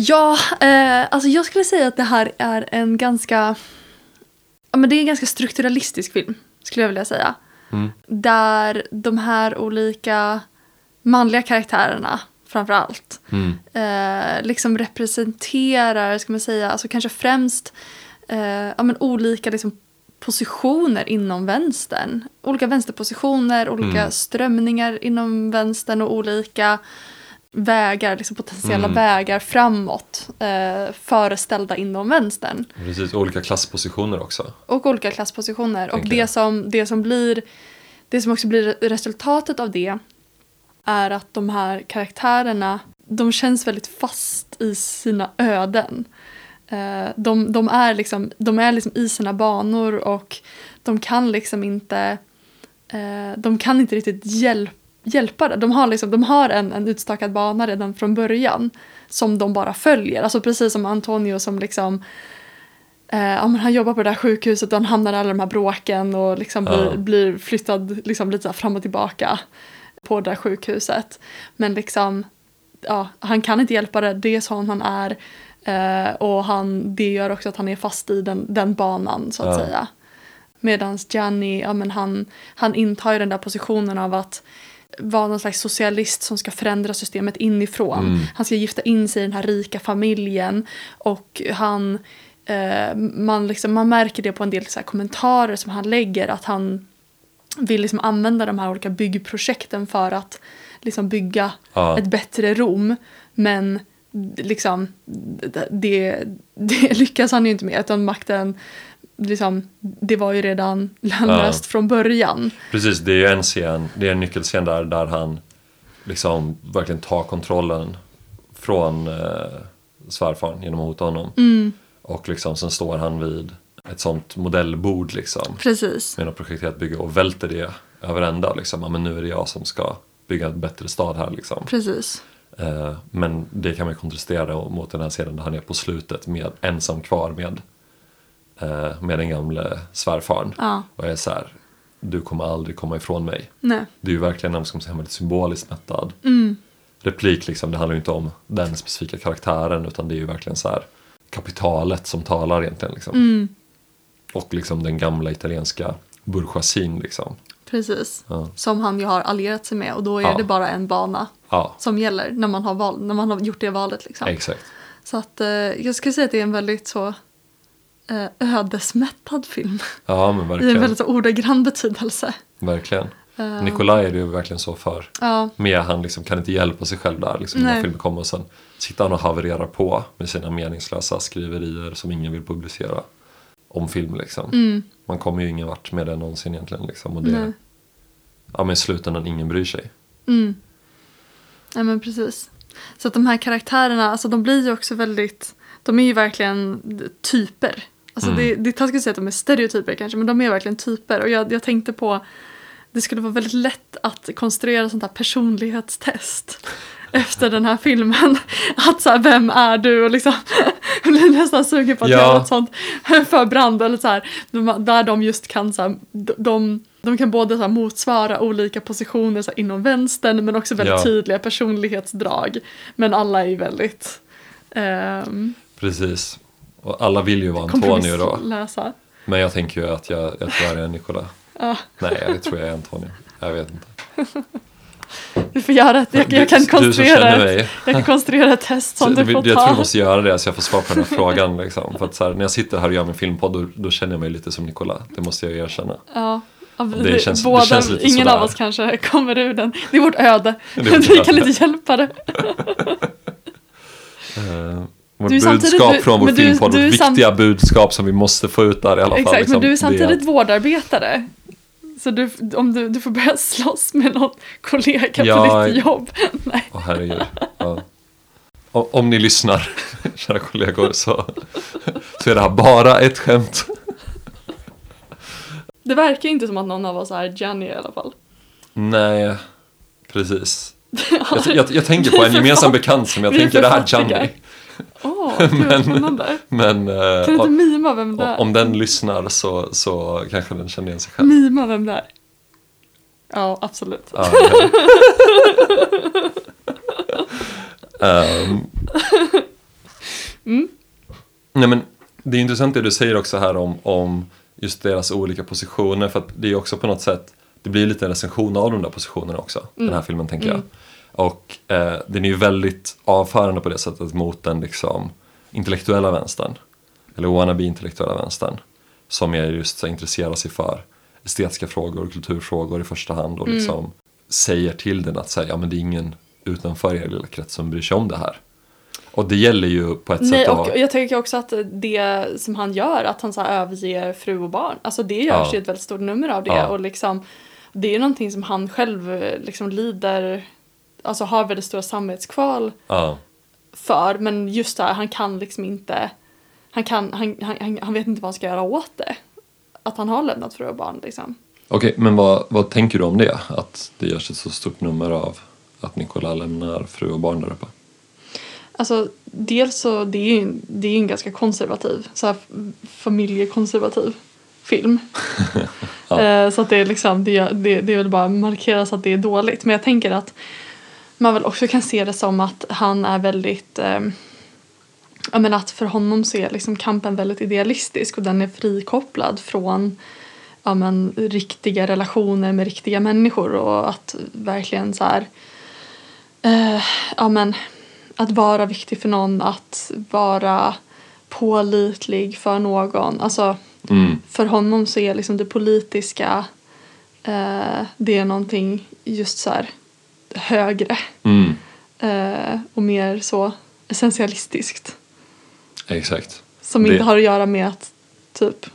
Ja, eh, alltså jag skulle säga att det här är en ganska... Ja, men det är en ganska strukturalistisk film, skulle jag vilja säga.
Mm.
Där de här olika manliga karaktärerna, framför allt,
Mm.
eh, liksom representerar, ska man säga, alltså kanske främst eh, ja, men olika liksom, positioner inom vänstern. Olika vänsterpositioner, olika
Mm.
strömningar inom vänstern och olika vägar, liksom potentiella
Mm.
vägar framåt eh, föreställda inom vänstern.
Precis, olika klasspositioner också.
Och olika klasspositioner. Och det som, det som blir det som också blir resultatet av det är att de här karaktärerna de känns väldigt fast i sina öden. Eh, De, de är, liksom, de är liksom i sina banor och de kan liksom inte eh, de kan inte riktigt hjälp, hjälpa det. De har, liksom, de har en, en utstakad bana redan från början som de bara följer. Alltså precis som Antonio som liksom Eh, ja, han jobbar på det här sjukhuset och han hamnar i alla de här bråken och liksom blir,
Ja.
blir flyttad liksom lite fram och tillbaka på det här sjukhuset. Men liksom, ja, han kan inte hjälpa det, det är sån han är. Eh, och han, det gör också att han är fast i den, den banan så att
Ja.
säga. Medan Gianni, ja men han, han intar ju den där positionen av att vara någon slags socialist som ska förändra systemet inifrån.
Mm.
Han ska gifta in sig i den här rika familjen och han eh, man, liksom, man märker det på en del så kommentarer som han lägger att han vill liksom använda de här olika byggprojekten för att liksom bygga
Ja.
ett bättre Rom. Men liksom, det, det lyckas han ju inte med utan makten liksom, det var ju redan lönlöst från början.
Precis, det är ju en scen, det är en nyckelscen där, där han liksom verkligen tar kontrollen från eh, svärfaren genom att hota honom.
Mm,
Och liksom sen står han vid ett sånt modellbord liksom.
precis.
Med något projekterat bygge och välter det över ända liksom. Ja, men nu är det jag som ska bygga en bättre stad här liksom.
Precis.
Eh, men det kan man kontrastera mot den här scenen där han är på slutet med ensam kvar med, med den gamle svärfaren.
Ja,
Och är så här, du kommer aldrig komma ifrån mig.
nej.
Det är ju verkligen en man säga, väldigt symboliskt mättad
Mm,
replik. Liksom. Det handlar ju inte om den specifika karaktären utan det är ju verkligen så här kapitalet som talar egentligen. Liksom.
mm,
Och liksom den gamla italienska bourgeoisien. Liksom.
precis.
Ja.
Som han ju har allierat sig med och då är
Ja.
det bara en bana som gäller när man har, val, när man har gjort det valet. Liksom.
exakt.
Så att eh, jag skulle säga att det är en väldigt så eh, ödesmättad film.
Ja, men
I en
verkligen.
väldigt ordagrann betydelse.
verkligen.
Eh,
Nikolaj är det ju verkligen så för.
Ja,
Med han liksom kan inte hjälpa sig själv där. Liksom, när filmen kommer och sen sitter han och havererar på med sina meningslösa skriverier som ingen vill publicera. Om film liksom.
mm,
Man kommer ju ingen vart med det någonsin egentligen. Liksom, och det,
nej.
ja, men i slutändan ingen bryr sig.
Mm, Ja men precis. Så att de här karaktärerna, alltså de blir ju också väldigt, de är ju verkligen typer. Alltså
Mm.
det, det är taskigt att säga att de är stereotyper kanske, men de är verkligen typer. Och jag, jag tänkte på, det skulle vara väldigt lätt att konstruera sånt här personlighetstest efter den här filmen. Att så här, vem är du? Och liksom, jag blir nästan sugen på att
Ja.
göra ett sånt för Brand. Eller så här, där de just kan så här, de, de kan både så här, motsvara olika positioner så här, inom vänstern men också väldigt
Ja.
tydliga personlighetsdrag. Men alla är väldigt ehm,
Precis. Och alla vill ju vara Antonio då.
kompromisslösa.
Men jag tänker ju att jag, jag tyvärr är Nicola.
Ja,
Nej, jag tror jag är Antonio. Jag vet inte.
vi får göra ett, jag, jag kan
du, du
konstruera ett, jag kan konstruera ett test som
Så
du
jag
får
tror
ta.
vi måste göra det så jag får svar på den här frågan. Liksom. För att så här, när jag sitter här och gör min filmpodd då, då känner jag mig lite som Nicola. Det måste jag erkänna.
Ja.
Det känns- det
båda,
känns lite
ingen
sådär.
av oss kanske kommer ur den. Det är vårt öde.
Det är vårt
vi kan inte hjälpa det.
Vårt
Du
budskap
du-
från vår filmpodd, vårt viktiga budskap som vi måste få ut där i alla fall.
Exakt,
liksom,
men du är samtidigt vårdarbetare. Så du, om du, du får börja slåss med någon kollega
Ja,
på ditt jobb. Nej.
Åh herregud. Ja. O- Om ni lyssnar, kära kollegor, så, så är det här bara ett skämt.
Det verkar inte som att någon av oss är Jenny i alla fall.
Nej, precis. Jag, jag, jag tänker på en gemensam bekant som jag tänker det här
författiga. Åh, gud vad spännande.
Men eh,
Kan du inte mima vem det är?
om den lyssnar så, så kanske den känner igen sig själv.
Mima vem det är. Ja, absolut.
Ja, Ehm.
Mm.
Nej men det är intressant det du säger också här om, om just deras olika positioner för att det är också på något sätt det blir lite en recension av de där positionerna också, den här filmen tänker jag. Och eh, den är ju väldigt avförande på det sättet mot den liksom intellektuella vänstern, eller wannabe-intellektuella vänstern, som är just så intresserar sig för estetiska frågor och kulturfrågor i första hand och liksom säger till den att säga, ja men det är ingen utanför er lilla krets som bryr sig om det här. Och det gäller ju på ett
Nej,
sätt
och
att...
jag tycker också att det som han gör, att han så överger fru och barn, alltså det görs
Ja.
ju ett väldigt stort nummer av det
Ja.
och liksom det är ju någonting som han själv eh, liksom lider, alltså har väldigt stora samvetskval
Ja,
för, men just det här, han kan liksom inte, han kan, han, han, han, vet inte vad han ska göra åt det. Att han har lämnat fru och barn liksom.
Okej, men vad, vad tänker du om det? Att det görs ett så stort nummer av att Nicola lämnar fru och barn där uppe?
Alltså dels så det är ju det är en ganska konservativ, så här familjekonservativ film.
Ja.
Eh, så att det är liksom, det, det, det väl bara markeras att det är dåligt. Men jag tänker att man väl också kan se det som att han är väldigt, eh, ja men att för honom så är liksom kampen väldigt idealistisk och den är frikopplad från ja men riktiga relationer med riktiga människor och att verkligen så här eh, ja men att vara viktig för någon, att vara pålitlig för någon. Alltså
Mm,
för honom så är liksom det politiska eh, det är någonting just så här högre
mm,
eh, och mer så essentialistiskt.
exakt.
Som
Det-
inte har att göra med att typ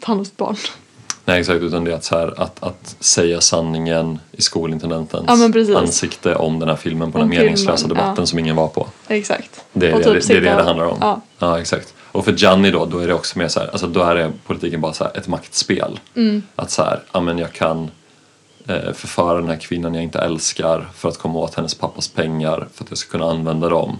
ta hand om sitt barn.
Nej, exakt, utan det är att, så här, att, att säga sanningen i skolintendentens
Ja,
ansikte om den här filmen på
Om
den meningslösa
filmen,
debatten
ja.
som ingen var på.
Exakt.
Det är
Och
det,
typ
det, det, är det det handlar om.
Ja.
ja, exakt. Och för Gianni då, då är det också mer så här, alltså då är det politiken bara så här ett maktspel.
Mm.
Att så här, ja men jag kan förföra den här kvinnan jag inte älskar för att komma åt hennes pappas pengar för att jag ska kunna använda dem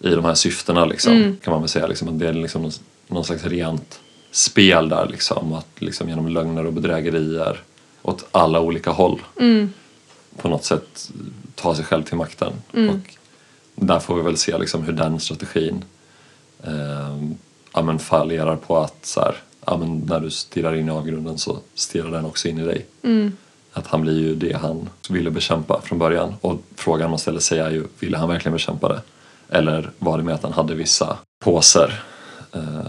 i de här syftena liksom.
Mm.
Kan man väl säga liksom, att det är liksom någon, någon slags rent spel där liksom. Att liksom genom lögner och bedrägerier åt alla olika håll
Mm.
på något sätt ta sig själv till makten.
Mm.
Och där får vi väl se liksom hur den strategin eh, ja, men fallerar på att så här, ja, men när du stirrar in i avgrunden så stirrar den också in i dig.
Mm.
Att han blir ju det han ville bekämpa från början. Och frågan man ställer sig är ju, ville han verkligen bekämpa det? Eller var det med att han hade vissa påser? Eh,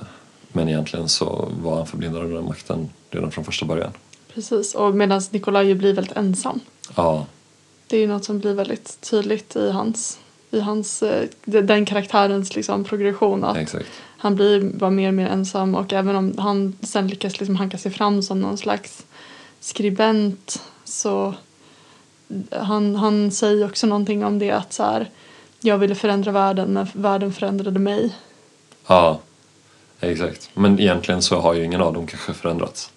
men egentligen så var han förblindad av den makten redan från första början.
Precis. Och medan Nikolaj ju blir väldigt ensam.
Ja,
Det är ju något som blir väldigt tydligt i hans, i hans eh, de- den karaktärens liksom progression. Att
exakt.
han blir bara mer och mer ensam och även om han sen lyckas liksom hanka sig fram som någon slags skribent så han, han säger också någonting om det att så här, jag ville förändra världen men världen förändrade mig.
Ja, exakt. Men egentligen så har ju ingen av dem kanske förändrats.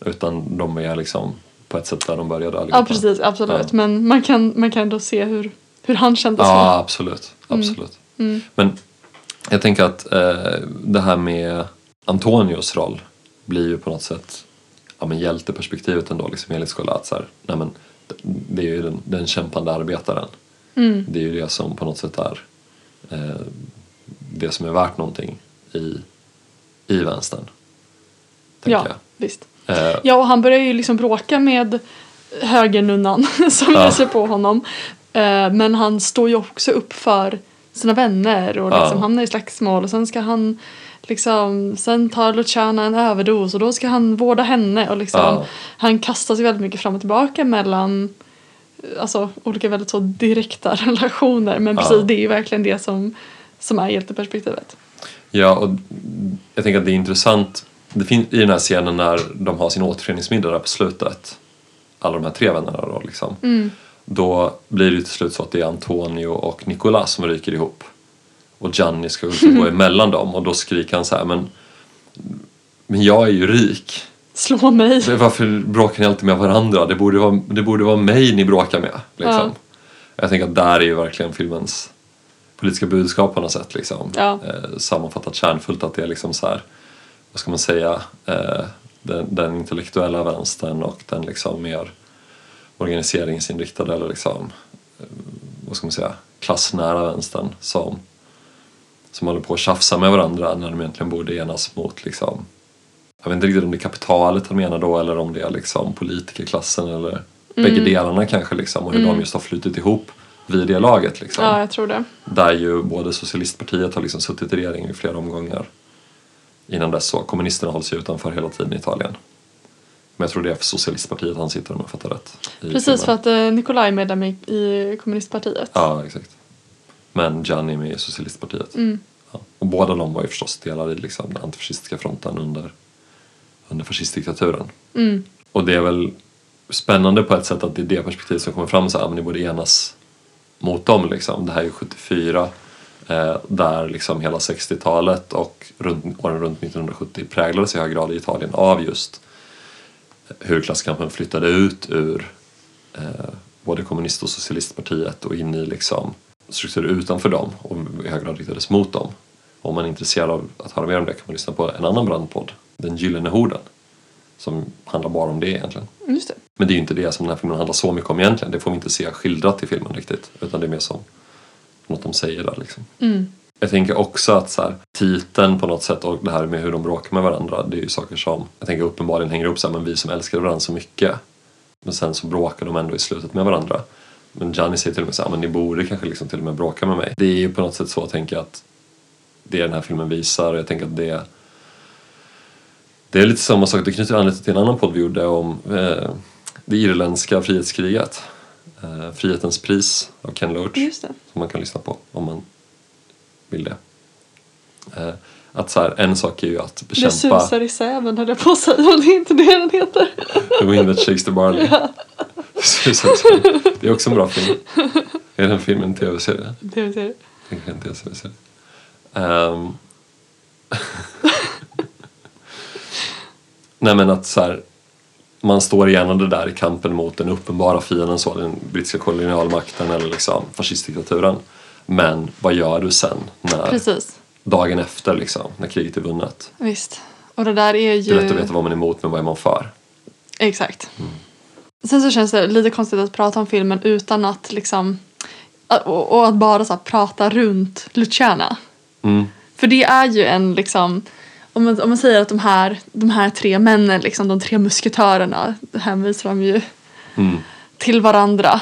Utan de är liksom på ett sätt där de började allihopa.
Ja precis, absolut.
Ja.
Men man kan, man kan ändå se hur, hur han kände
Ja,
så.
absolut. absolut.
Mm.
Men jag tänker att eh, det här med Antonios roll blir ju på något sätt ja, men hjälteperspektivet ändå, liksom enligt skolan. Att så här, nej, men, det är ju den, den kämpande arbetaren.
Mm.
Det är ju det som på något sätt är eh, det som är värt någonting i, i vänstern.
Ja, visst.
jag. Eh,
Ja, och han börjar ju liksom bråka med högernunnan som
Ja.
sig på honom. Eh, Men han står ju också upp för sina vänner och liksom
Ja.
hamnar i slagsmål och sen ska han liksom, sen tar Luciana en överdos och då ska han vårda henne och liksom
Ja.
han kastar sig väldigt mycket fram och tillbaka mellan alltså olika väldigt så direkta relationer men
Ja.
precis det är verkligen det som, som är hjälteperspektivet.
Ja, och jag tänker att det är intressant. Det finns i den här scenen när de har sin återföreningsmiddag där på slutet. Alla de här tre vännerna då liksom. Då blir det till slut så att det är Antonio och Nicolas som ryker ihop. Och Gianni ska liksom gå emellan dem och då skriker han så här men Men jag är ju rik.
Slå mig.
Varför bråkar ni alltid med varandra? Det borde vara, det borde vara mig ni bråkar med. Liksom. Jag tänker att där är ju verkligen filmens politiska budskap på något sätt. Liksom.
Ja.
Eh, sammanfattat kärnfullt att det är liksom så här, vad ska man säga, eh, den, den intellektuella vänstern och den liksom mer organiseringsinriktade eller liksom, eh, vad ska man säga, klassnära vänstern som, som håller på att tjafsa med varandra när de egentligen borde enas mot liksom, jag vet inte riktigt om det är kapitalet han menar då eller om det är liksom politikerklassen eller bägge delarna kanske liksom och hur de just har flutit ihop vid det laget liksom.
Ja, jag tror det.
Där ju både socialistpartiet har liksom suttit i regeringen i flera omgångar. Innan dess så, kommunisterna hålls ju utanför hela tiden i Italien. Men jag tror det är för socialistpartiet han sitter om jag fattar rätt.
Precis
filmen.
för att eh, Nikolaj är medlem i kommunistpartiet.
Ja, exakt. Men Gianni är med i socialistpartiet.
Mm.
Ja. Och båda de var ju förstås delar i liksom den antifascistiska fronten under, under fascistdiktaturen.
Mm.
Och det är väl spännande på ett sätt att det är det perspektivet som kommer fram så här, men ni borde enas mot dem liksom. Det här är ju 74 eh, där liksom hela 60-talet och runt, åren runt 1970 präglades i hög grad i Italien av just hur klasskampen flyttade ut ur eh, både kommunist och socialistpartiet och in i liksom strukturer utanför dem och i hög grad riktades mot dem. Om man är intresserad av att höra mer om det kan man lyssna på en annan brandpodd, Den gyllene horden, som handlar bara om det egentligen.
Just det.
Men det är ju inte det som den här filmen handlar så mycket om egentligen. Det får vi inte se skildrat i filmen riktigt. Utan det är mer som något de säger där liksom.
Mm.
Jag tänker också att så här, titeln på något sätt och det här med hur de bråkar med varandra. Det är ju saker som jag tänker uppenbarligen hänger ihop så här, men vi som älskar varandra så mycket. Men sen så bråkar de ändå i slutet med varandra. Men Gianni säger till och med så här, men ni borde kanske liksom till och med bråka med mig. Det är ju på något sätt så tänker jag att det den här filmen visar och jag tänker att det det är lite samma sak, det knyter an lite till en annan podd vi gjorde om eh, det irländska frihetskriget. Eh, Frihetens pris av Ken Loach
Just det.
som man kan lyssna på om man vill det. Eh, att så här, en sak är ju att
Det
bekämpa
susar i säven höll jag på att säga, det är inte det den heter.
The Wind That Shakes the Barley. Säven. Det är också en bra film. Är det en film en tv-serie?
Det.
Kanske en tv-serie. Ehm. Nej men att så här, man står enade där i kampen mot den uppenbara fienden, så den brittiska kolonialmakten eller liksom fascistdiktaturen. Men vad gör du sen när
Precis.
dagen efter liksom, när kriget är vunnet?
Visst. Och det där är
Det är
ju...
lätt att veta vad man är emot men vad är man för?
Exakt. Sen så känns det lite konstigt att prata om filmen utan att liksom... Och, och att bara så prata runt Luciana.
Mm.
För det är ju en liksom... Om man, om man säger att de här, de här tre männen, liksom, de tre musketörerna, hänvisar de ju
Mm.
till varandra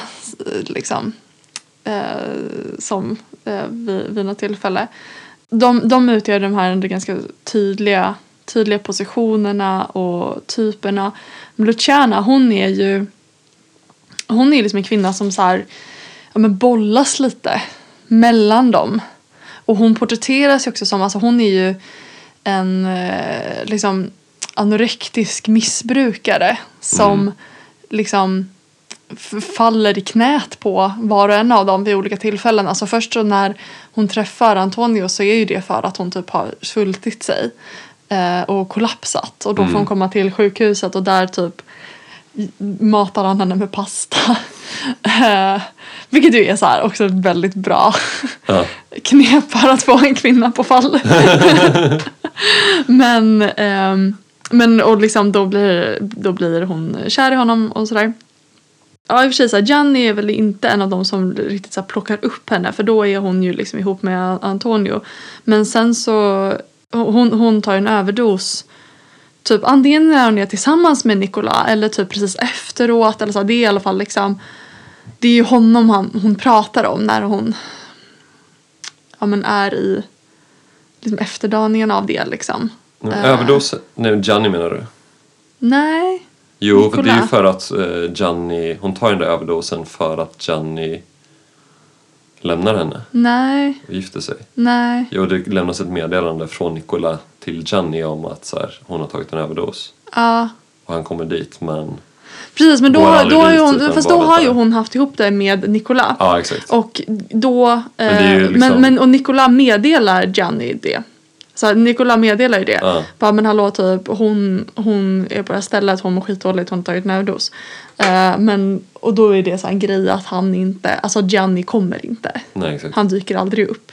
liksom, eh, som eh, vid, vid något tillfälle. De, de utgör de här ganska tydliga, tydliga positionerna och typerna. Luciana, hon är ju hon är liksom en kvinna som så här, ja, men bollas lite mellan dem. Och hon porträtteras ju också som, alltså hon är ju en eh, liksom anorektisk missbrukare som liksom f- faller i knät på var och en av dem vid olika tillfällen. Alltså först när hon träffar Antonio så är ju det för att hon typ har svultit sig och kollapsat. Och då får hon komma till sjukhuset och där typ matar han henne med pasta. Eh, vilket ju är så här också väldigt bra
Ja.
knep för att få en kvinna på fall. men ehm, men och liksom då blir, då blir hon kär i honom och sådär. Ja i och för sig så här, Gianni är väl inte en av de som riktigt så här, plockar upp henne för då är hon ju liksom ihop med Antonio. Men sen så hon, hon tar en överdos typ antingen när hon är tillsammans med Nicola eller typ precis efteråt eller så. Det är i alla fall liksom det är ju honom han, hon pratar om när hon ja, men är i liksom efterdaningen av det liksom. Eh,
Överdos, nej Gianni menar du?
Nej.
Jo, för det är ju
Nicola.
för att eh, Gianni, hon tar den där överdosen för att Gianni lämnar henne
Nej.
och gifter sig.
Nej.
Jo, det lämnas ett meddelande från Nicola till Gianni om att så här, hon har tagit en överdos.
Ja.
Och han kommer dit, men...
Precis men då, då har ju hon,
utan
fast då har ju hon haft ihop det med Nicola.
Ja, exakt.
Och då, eh,
det är
men, men,
liksom-
och Nicola meddelar Gianni det. Så Nicola meddelar ju det.
Ja.
Bara, men hallå typ hon, hon är på det här stället, hon mår skitdåligt, hon har tagit en. Eh, men, och då är det så en grej att han inte, alltså Gianni kommer inte.
Nej.
Han dyker aldrig upp.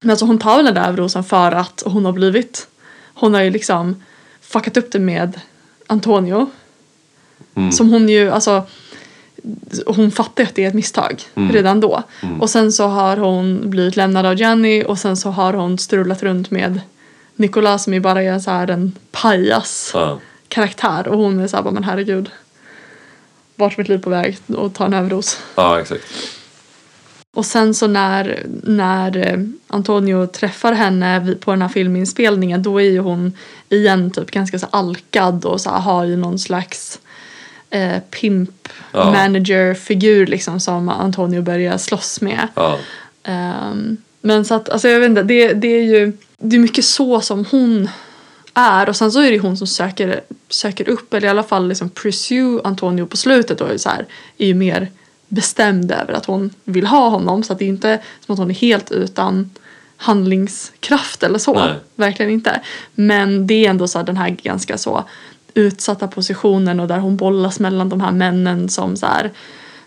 Men alltså hon tar väl den där överdosen för att hon har blivit, hon har ju liksom fuckat upp det med Antonio.
Mm.
Som hon ju, alltså hon fattar att det är ett misstag
Mm.
redan då. Och sen så har hon blivit lämnad av Gianni och sen så har hon strulat runt med Nicola som ju bara är så här en pajas
Ja.
karaktär och hon är så här bara men herregud. Vart mitt liv på väg och ta en överdos.
ja, exakt.
Och sen så när, när eh, Antonio träffar henne på den här filminspelningen då är ju hon igen typ ganska så alkad och så här, har ju någon slags eh, pimp
Ja.
manager figur liksom som Antonio börjar slåss med.
Ja.
Ehm, men så att alltså jag vet inte, det, det är ju det är mycket så som hon är och sen så är det hon som söker, söker upp eller i alla fall liksom pursue Antonio på slutet och är, så här, är ju mer bestämd över att hon vill ha honom så att det är inte som att hon är helt utan handlingskraft eller så.
Nej.
Verkligen inte. Men det är ändå så här, den här ganska så utsatta positionen och där hon bollas mellan de här männen som så här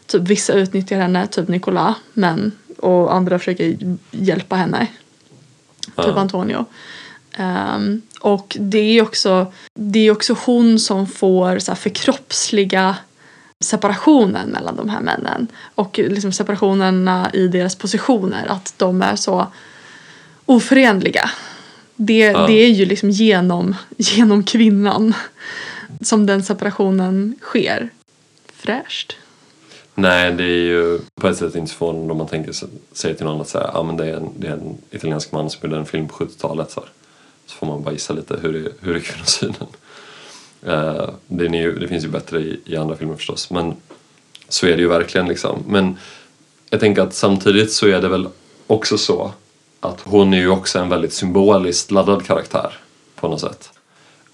typ vissa utnyttjar henne, typ Nicola, men och andra försöker hjälpa henne. Typ
Ja.
Antonio. Ehm, och det är också, det är också hon som får så här, förkroppsliga separationen mellan de här männen. Och liksom separationerna i deras positioner. Att de är så oförenliga. Det,
Ja.
det är ju liksom genom, genom kvinnan som den separationen sker. Fräscht.
Nej, det är ju på ett sätt inte förvånande om man tänker sig till någon att säga, ah, men det, är en, det är en italiensk man som gjorde en film på 70-talet. Så, så får man bara gissa lite hur är, hur är kvinnosynen. Uh, den är ju, det finns ju bättre i, i andra filmer förstås, men så är det ju verkligen. liksom. Men jag tänker att samtidigt så är det väl också så att hon är ju också en väldigt symboliskt laddad karaktär på något sätt.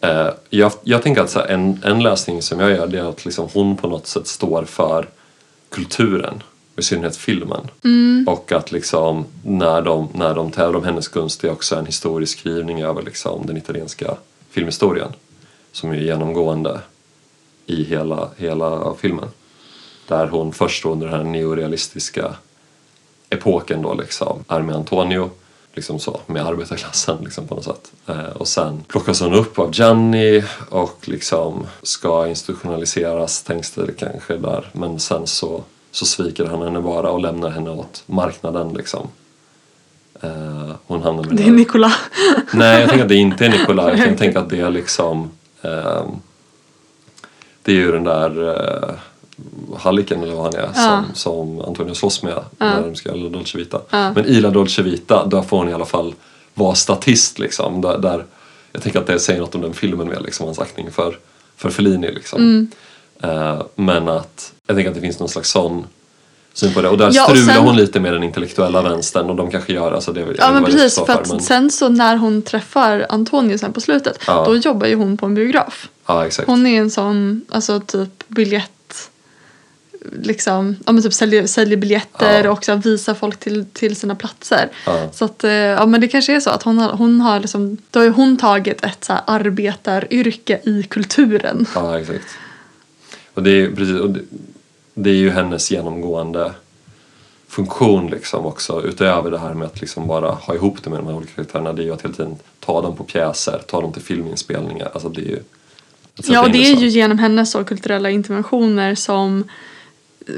Eh, jag, jag tänker att så här, en, en läsning som jag gör det är att liksom hon på något sätt står för kulturen, i synnerhet filmen. Och att liksom när de, när de tävlar om hennes gunst det är också en historisk skrivning över liksom den italienska filmhistorien som är genomgående i hela, hela filmen. Där hon först under den här neorealistiska epoken då liksom är med Antonio liksom så, med arbetarklassen liksom på något sätt. Eh, och sen plockas hon upp av Gianni och liksom ska institutionaliseras tänks det kanske där. Men sen så, så sviker han henne bara och lämnar henne åt marknaden liksom. Eh, hon hamnar med
Det är Nicola.
Nej, jag tänker att det inte är Nikolaj. Jag kan tänka att det är liksom... ehm, det är ju den där uh, halliken eller vad han är
Ja.
som, som Antonio slåss med när de ska göra Dolce Vita. Men i La Dolce Vita, där får hon i alla fall vara statist liksom. Där, där, jag tänker att det säger något om den filmen med liksom, hans aktning för, för Fellini liksom.
Mm.
Eh, men att jag tänker att det finns någon slags sån syn på det. Och där
Ja, och
strular
sen-
hon lite med den intellektuella vänstern och de kanske gör, alltså det
Ja men precis
står
för att
men-
sen så när hon träffar Antonio sen på slutet
Ja.
då jobbar ju hon på en biograf.
Ja, exakt.
Hon är en sån alltså typ biljett liksom, ja, men typ säljer, säljer biljetter
Ja.
och också visar folk till, till sina platser.
Ja.
Så att, eh, ja men det kanske är så att hon har, hon har liksom, då har hon tagit ett så här arbetaryrke i kulturen.
Ja, exakt. Och det är, precis, och det, det är ju hennes genomgående funktion liksom också utöver det här med att liksom bara ha ihop det med de här olika karaktärerna. Det är ju att hela tiden ta dem på pjäser, ta dem till filminspelningar. Alltså det är ju...
Ja, och det är ju genom hennes så kulturella interventioner som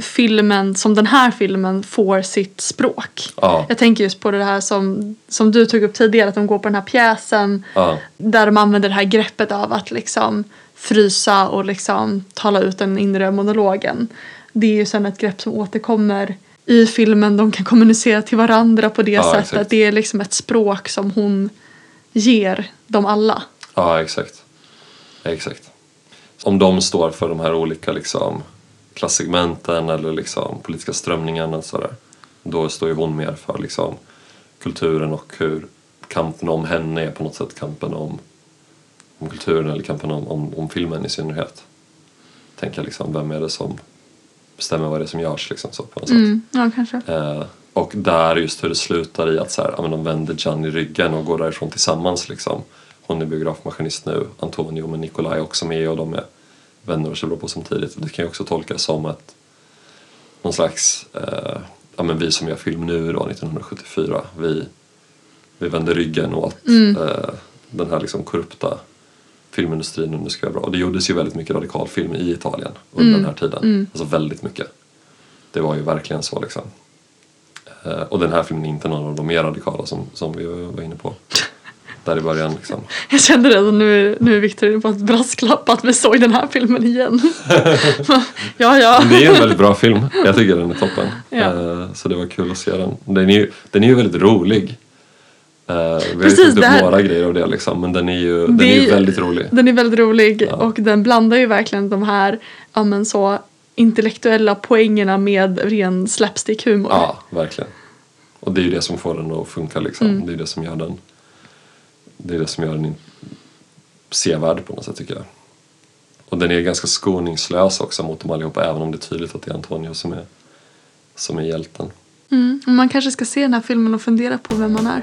filmen, som den här filmen får sitt språk.
Ja,
Jag tänker just på det här som, som du tog upp tidigare, att de går på den här pjäsen
ja,
där de använder det här greppet av att liksom frysa och liksom tala ut den inre monologen. Det är ju sen ett grepp som återkommer i filmen. De kan kommunicera till varandra på det
Ja,
sättet.
exakt.
Det är liksom ett språk som hon ger dem alla.
ja exakt. Exakt. Om de står för de här olika liksom klassegmenten eller liksom politiska strömningarna och sådär. Då står ju hon mer för liksom kulturen och hur kampen om henne är på något sätt kampen om, om kulturen eller kampen om, om, om filmen i synnerhet. Tänka liksom, vem är det som bestämmer vad det är som görs liksom så på något sätt.
Mm, ja, kanske.
Eh, och där just hur det slutar i att så här, ja, men de vänder Gianni ryggen och går därifrån tillsammans liksom. Hon är biografmaskinist nu, Antonio men Nikolaj också med och de är vänner och bra på samtidigt. Det kan ju också tolkas som att någon slags, eh, ja men vi som gör film nu då 1974, vi, vi vänder ryggen åt eh, den här liksom korrupta filmindustrin och nu ska vi bra. Och det gjordes ju väldigt mycket radikal film i Italien under den här tiden. Alltså väldigt mycket. Det var ju verkligen så liksom. Eh, och den här filmen är inte någon av de mer radikala som, som vi var inne på. Där i början liksom.
Jag kände det, nu, nu är Victor inne på ett brasklapp att vi såg den här filmen igen. ja, ja.
Men det är ju en väldigt bra film. Jag tycker den är toppen.
Ja.
Eh, så det var kul att se den. Den är ju, den är ju väldigt rolig. Eh, vi har ju
Precis,
upp
det här-
några grejer av det liksom. Men den är ju, den
Det
är
är
ju
ju-
väldigt rolig.
Den är väldigt rolig
Ja.
och den blandar ju verkligen de här ja, men så intellektuella poängerna med ren slapstick-humor.
Ja, verkligen. Och det är ju det som får den att funka liksom.
Mm.
Det är det som gör den Det är det som gör den sevärd på något sätt tycker jag. Och den är ganska skoningslös också mot dem allihopa även om det är tydligt att det är Antonio som är, som är hjälten.
Mm. Man kanske ska se den här filmen och fundera på vem man är.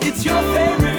It's your favorite